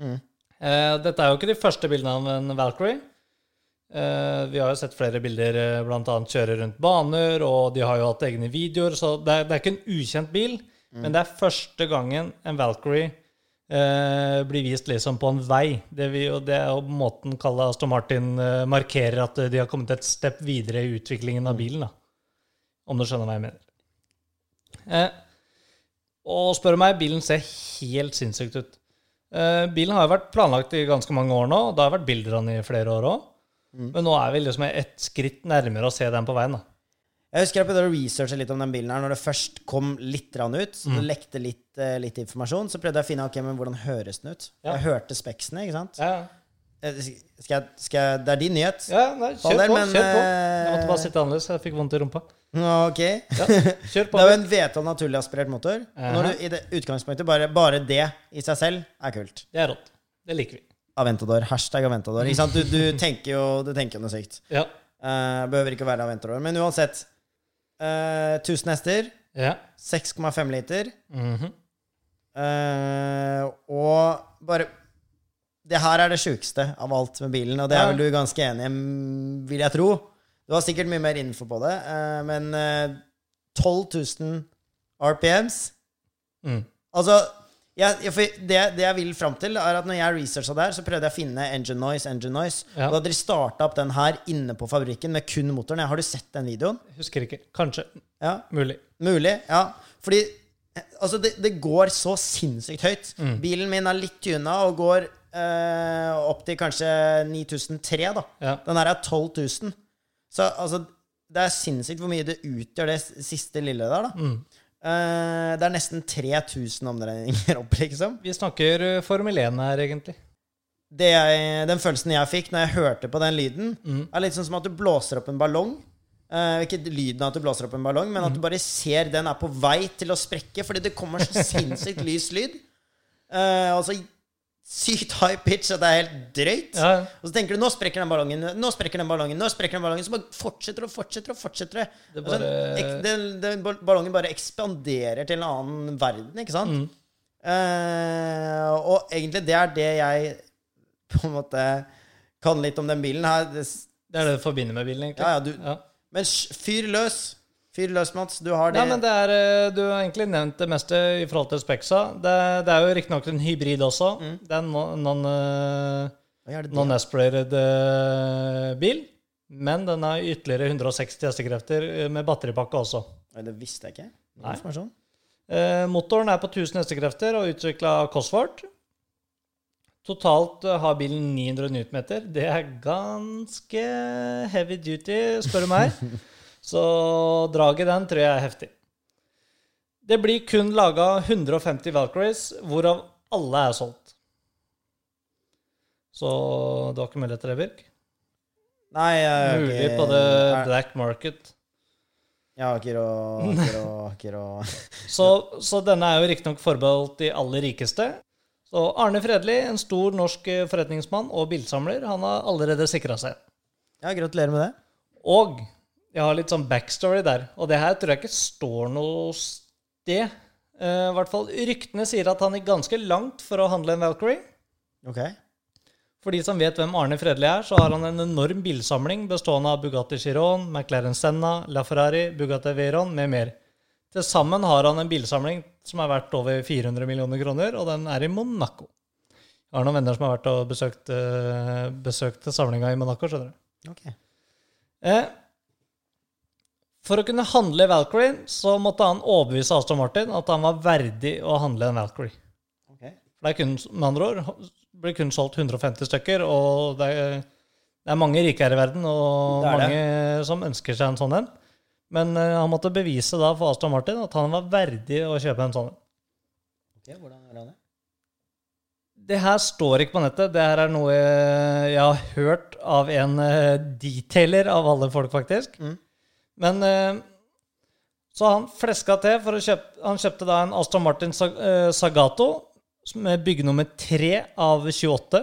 Mm. Eh, dette er jo ikke de første bildene av en Valkyrie. Eh, vi har jo sett flere bilder, bl.a. blant annet kjøre rundt baner, og de har jo hatt egne videoer, så det er, det er ikke en ukjent bil, men det er første gangen en Valkyrie eh, blir vist liksom på en vei. Det, vi, og det er jo måten kalle Aston Martin eh, markerer at de har kommet et step videre i utviklingen av bilen, da. Om du skjønner hva jeg mener. Eh, og spør meg, bilen ser helt sinnssykt ut. Eh, bilen har jo vært planlagt i ganske mange år nå, og det har vært bilder av den i flere år òg. Men nå er vi liksom et skritt nærmere å se den på veien. da. Jeg husker jeg prøvde å researche litt om den bilen her når det først kom litt ut. Så Mm. det lekte litt, eh, litt informasjon. Så prøvde jeg å finne ok, men hvordan høres den ut. Ja. Jeg hørte speksene, ikke sant. Ja, Eh, Skal jeg, skal jeg, det er din nyhet. ja nei, kjør Faller, på. men, kjør på. Jeg måtte eh, bare sitte annerledes, jeg fikk vondt i rumpa. Ok. Ja, kjør på. Det er jo en V12 naturlig aspirert motor. Når du i det utgangspunktet bare, bare det i seg selv er kult. Det er rått. Det liker vi. Aventador. Hashtag Aventador. Ikke sant? Du, du tenker jo du tenker noe sykt. Ja. Uh, behøver ikke å være Aventador. Men uansett. Eh, 1000 hester. ja. 6,5 liter. Mm -hmm. uh, og bare Det her er det sjukeste av alt med bilen, og det er vel du ganske enig i, vil jeg tro. Du har sikkert mye mer info på det, uh, men eh, 12 000 RPMs Mm. Altså, for det, det jeg vil fram til, er at når jeg researcha der, så prøvde jeg å finne engine noise, engine noise. Ja. Og da hadde de starta opp den her inne på fabrikken med kun motoren. Har du sett den videoen? Husker ikke. Kanskje. Ja. Mulig. Mulig, ja. Fordi altså, det, det går så sinnssykt høyt. Mm. Bilen min er litt tuna og går eh, opp til kanskje 9003, da. Ja. Den her er 12 000. Så altså, det er sinnssykt hvor mye det utgjør det siste lille der, da. Mm. Eh, det er nesten 3000 omdreininger opp, liksom. Vi snakker uh, Formel 1 her, egentlig. Det jeg, den følelsen jeg fikk når jeg hørte på den lyden, Mm. er litt sånn som at du blåser opp en ballong. Uh, ikke lyden av at du blåser opp en ballong, men Mm. at du bare ser den er på vei til å sprekke, fordi det kommer så sinnssykt lys lyd. Uh, og så sykt high pitch at det er helt drøyt. Ja. Og så tenker du 'nå sprekker den ballongen', nå sprekker den ballongen, nå sprekker den ballongen. Så bare fortsetter og fortsetter og fortsetter det. Altså, bare- ek- den, den ballongen bare ekspanderer til en annen verden, ikke sant? Mm. Uh, og egentlig det er det jeg på en måte kan litt om den bilen her. Det, Det er det du forbinder med bilen, egentlig. ja, ja, du, Ja. Men fyr løs. Fyr løs, Mats. Du har det. Nei, men det er, eh, Du har egentlig nevnt det meste i forhold til Spexa. Det, det er jo riktignok en hybrid også. Det er en non- non, eh, non-aspirated eh, bil. Men den har ytterligere 160 hestekrefter med batteripakke også. Det visste jeg ikke. Nei. Eh, motoren er på 1000 hestekrefter og utvikla av Cosworth. Totalt har bilen 900 Newtonmeter. Det er ganske heavy duty, spør du meg. Så draget den tror jeg er heftig. Det blir kun laga 150 Valkyries, hvorav alle er solgt. Så du har ikke mulighet til det, Birk? Nei, jeg har Mulig ikke på det black market. Jeg har ikke råd ikke råd, ikke råd. Så, så denne er jo riktignok forbeholdt de aller rikeste. Så Arne Fredli, en stor norsk forretningsmann og bilsamler, han har allerede sikra seg. Ja, gratulerer med det. Og jeg har litt sånn backstory der, og det her tror jeg ikke står noe sted. Uh, I hvert fall ryktene sier at han gikk ganske langt for å handle en Valkyrie. Ok. For de som vet hvem Arne Fredli er, så har han en enorm bilsamling bestående av Bugatti Chiron, McLaren Senna, LaFerrari, Bugatti Veyron med mer. Til sammen har han en bilsamling som er verdt over 400 millioner kroner, og den er i Monaco. Jeg har noen venner som har vært og besøkt, eh, besøkt samlinga i Monaco, skjønner du. Ok. Eh, for å kunne handle Valkyrie, så måtte han overbevise Aston Martin at han var verdig å handle en Valkyrie. Ok. Det er kun, med andre ord, blir kun solgt 150 stykker, og det er, det er mange rike her i verden, og er det. mange som ønsker seg en sånn en. Men uh, han måtte bevise da for Aston Martin at han var verdig å kjøpe en sånn en. Ok, Hvordan gjør han det? Det her står ikke på nettet. Det her er noe jeg har hørt av en eh, detailer av alle folk, faktisk. Mm. Men eh, Så han fleska til for å kjøpe Han kjøpte da en Aston Martin eh, Sagato med bygge nummer 3 av 28.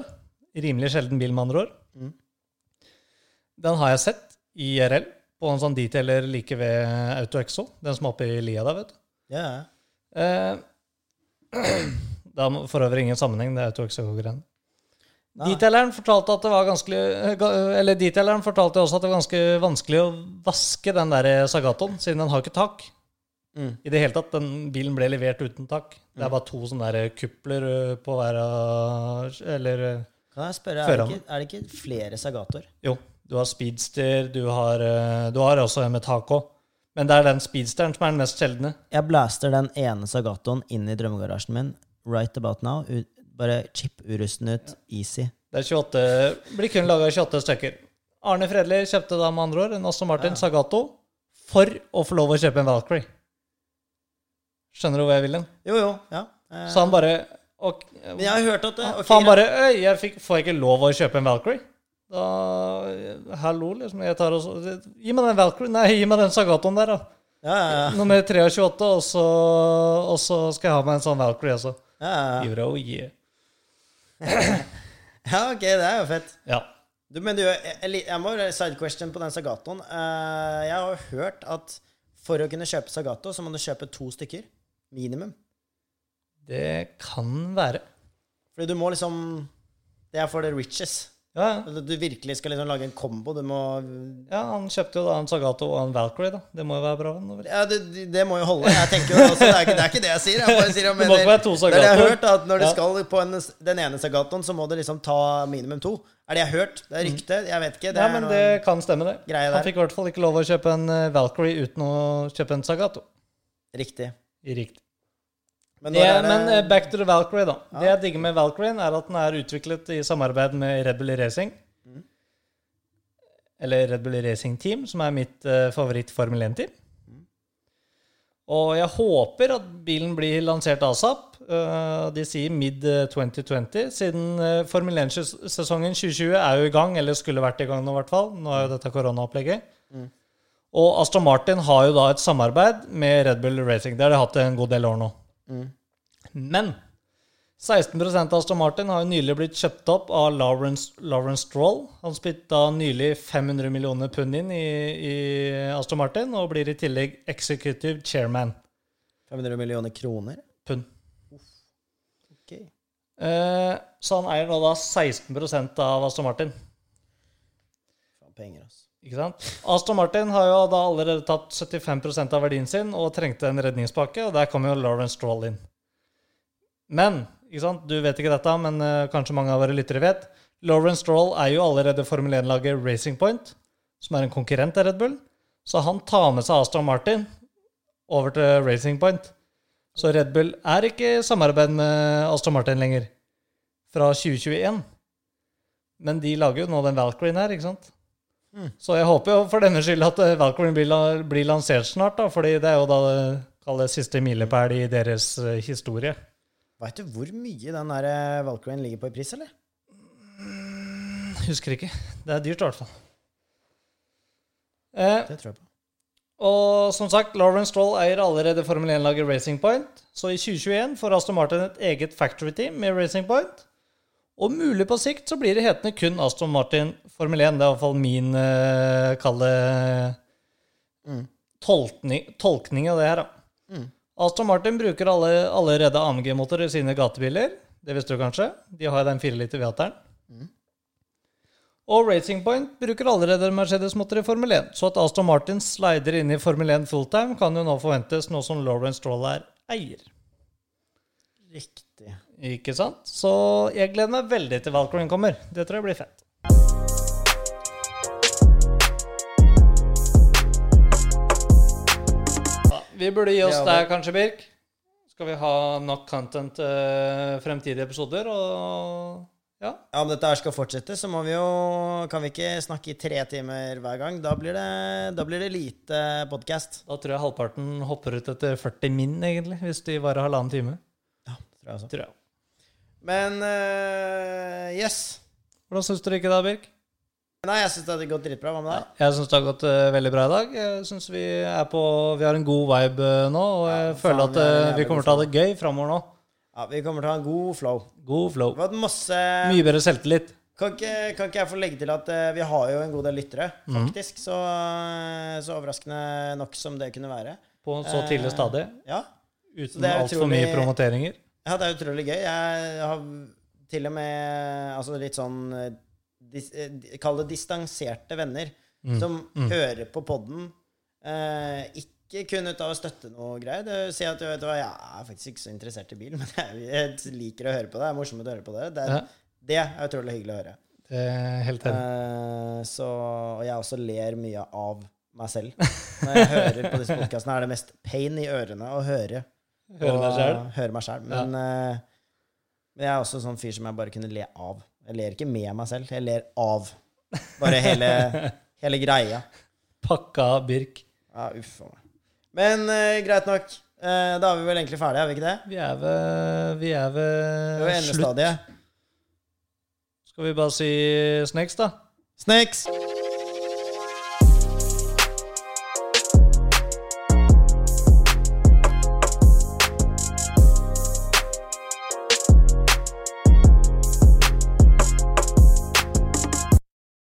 Rimelig sjelden bil, med andre ord. Mm. Den har jeg sett i IRL på en sånn detailer like ved AutoExo. Den som er oppe i lia der, vet du. Ja, ja. Eh, det har for øvrig ingen sammenheng, det er AutoExo-greiene. Detaileren fortalte at det var ganske Eller detaileren fortalte også at det var ganske vanskelig å vaske den der Sagatoen, siden den har ikke tak. Mm. I det hele tatt, Den bilen ble levert uten tak. Det er bare to sånne der kupler på hver av Eller Kan jeg spørre, er det, ikke, er det ikke flere Sagatoer? jo, du har speedster, du har, du har også en med tak òg. Men det er den speedsteren som er den mest sjeldne. Jeg blaster den ene Sagatoen inn i drømmegarasjen min right about now. Bare chip-urusten ut. Easy. Det er 28, blir kun laga 28 stykker. Arne Fredli kjøpte da med andre ord en Aston Martin Ja. Sagato for å få lov å kjøpe en Valkyrie. Skjønner du hvor jeg vil hen? Jo, jo. ja. Eh, Så han bare og, Men jeg har hørt at det, okay, han bare Øy, jeg fikk, får jeg ikke lov å kjøpe en Valkyrie? Da Hallo, liksom. Jeg tar også, Gi meg den Valkyrie. Nei, gi meg den Sagatoen der, da. ja, ja, ja. Nummer 23, og så, og så skal jeg ha meg en sånn Valkyrie også. Ja, ja, Give it a yeah. ja, ok, det er jo fett. Ja. Du, men du, jeg, jeg må side question på den Sagatoen. Eh, jeg har jo hørt at for å kunne kjøpe Sagato, så må du kjøpe to stykker. Minimum. Det kan være. Fordi du må liksom Det er for the riches. Ja, ja. Du virkelig skal liksom lage en kombo. Du må Ja, han kjøpte jo da en Sagato og en Valkyrie, da. Det må jo være bra. Ja, det, det må jo holde. Jeg tenker jo også, det, er ikke, det er ikke det jeg sier. Jeg bare sier, jeg Det må ikke være to er det jeg har Sagatoer. hørt, at når du Ja. skal på en, den ene Sagatoen, så må du liksom ta minimum to. Er det jeg har hørt? Det er rykte. Jeg vet ikke. Det Ja, men det kan stemme, det. Han fikk i hvert fall ikke lov å kjøpe en eh, Valkyrie uten å kjøpe en Sagato. Riktig. I rikt. Men, ja, det, men eh, back to the Valkyrie, da. Ja. Det jeg digger med Valkyrien, er at den er utviklet i samarbeid med Red Bull Racing. Mm. Eller Red Bull Racing Team, som er mitt uh, favoritt-Formel 1-team. Mm. Og jeg håper at bilen blir lansert asap. Uh, de sier mid eh, 2020, siden uh, Formel 1-sesongen 2020 er jo i gang, eller skulle vært i gang nå, i hvert fall. Nå er jo dette koronaopplegget. Mm. Og Aston Martin har jo da et samarbeid med Red Bull Racing. Det har de hatt en god del år nå. Mm. Men 16% av Aston Martin har jo nylig blitt kjøpt opp av Lawrence, Lawrence Stroll. Han spytta nylig 500 millioner pund inn i, i Aston Martin, og blir i tillegg executive chairman. 500 millioner kroner? Pund. Ok. Eh, så han eier nå da 16% av Aston Martin. Penger, altså. Ikke sant? Aston Martin har jo da allerede tatt 75% av verdien sin og trengte en redningspakke, og der kom jo Lawrence Stroll inn. Men ikke sant? du vet ikke dette, men uh, kanskje mange av våre lyttere vet. Lawrence Stroll er jo allerede Formel 1-laget Racing Point, som er en konkurrent av Red Bull. Så han tar med seg Aston Martin over til Racing Point. Så Red Bull er ikke i samarbeid med Aston Martin lenger, fra 2021. Men de lager jo nå den Valkyrien her, ikke sant? Så jeg håper jo for denne skyld at eh, Valkyrien blir, blir lansert snart, da, fordi det er jo da det kalles siste milepæl i deres eh, historie. Veit du hvor mye den der eh, Valkyrien ligger på i pris, eller? Husker ikke. Det er dyrt, i hvert fall. Eh, Det tror jeg på. og som sagt, Lauren Stroll eier allerede Formel 1-laget Racing Point. Så i 2021 får Aston Martin et eget factory team med Racing Point. Og mulig på sikt så blir det hetende kun Aston Martin Formel 1. Det er i hvert fall min uh, kalde Mm. tolkning, tolkning av det her, da. Mm. Aston Martin bruker alle, allerede AMG-motorer i sine gatebiler. Det visste du kanskje? De har den 4 liter V8-eren. Mm. Og Racing Point bruker allerede Mercedes-motor i Formel 1. Så at Aston Martin slider inn i Formel 1 fulltime, kan jo nå forventes nå som Lauren Stroll er eier. Riktig. Ikke sant? Så jeg gleder meg veldig til Valkyrie kommer. Det tror jeg blir fett. Vi burde gi oss der kanskje, Birk. Skal vi ha nok content til fremtidige episoder? Og ja. Ja, Om dette her skal fortsette, så må vi jo Kan vi ikke snakke i tre timer hver gang? Da blir det, da blir det lite podkast. Da tror jeg halvparten hopper ut etter 40 min, egentlig, hvis de varer halvannen time. Ja, tror jeg også. Tror jeg. Men uh, yes. Hvordan syns du det gikk da, Birk? Nei, jeg syns det hadde gått dritbra. Hva med deg? Jeg syns det har gått uh, veldig bra i dag. Jeg synes Vi er på, vi har en god vibe uh, nå, og jeg Ja, føler faen, at har eh, vi kommer til å ha det gøy framover nå. Ja, Vi kommer til å ha en god flow. God flow. Vi har hatt masse Mye bedre selvtillit. Kan ikke, kan ikke jeg få legge til at vi har jo en god del lyttere, faktisk. faktisk. Så, eh, så overraskende nok som det kunne være. På så tidlig stadig? stadie. Ja. Uten altfor mye promoteringer. ja, det er utrolig gøy. Jeg har til og med altså litt sånn dis, eh, Kall det distanserte venner Mm. som Mm. hører på podden. Eh, ikke kun ut av å støtte noe greier. Det Si at vet du hva, jeg er faktisk ikke så interessert i bil, men jeg, liker å høre på det. Det er morsomt å høre på det. Det er, Ja, det er utrolig hyggelig å høre. det helt enig. Eh, så, og jeg også ler mye av meg selv. Når jeg hører på disse podkastene, er det mest pain i ørene å høre. Høre meg selv. Men, eh, men jeg er også sånn fyr som jeg bare kunne le av. Jeg ler ikke med meg selv, jeg ler av. Bare hele, hele greia. Pakka Birk. Ja, uff a meg. Men eh, greit nok. Eh, da er vi vel egentlig ferdige, er vi ikke det? Vi er ved, vi er Det er ved slutt. endestadiet. Skal vi bare si snacks, da? Snakes!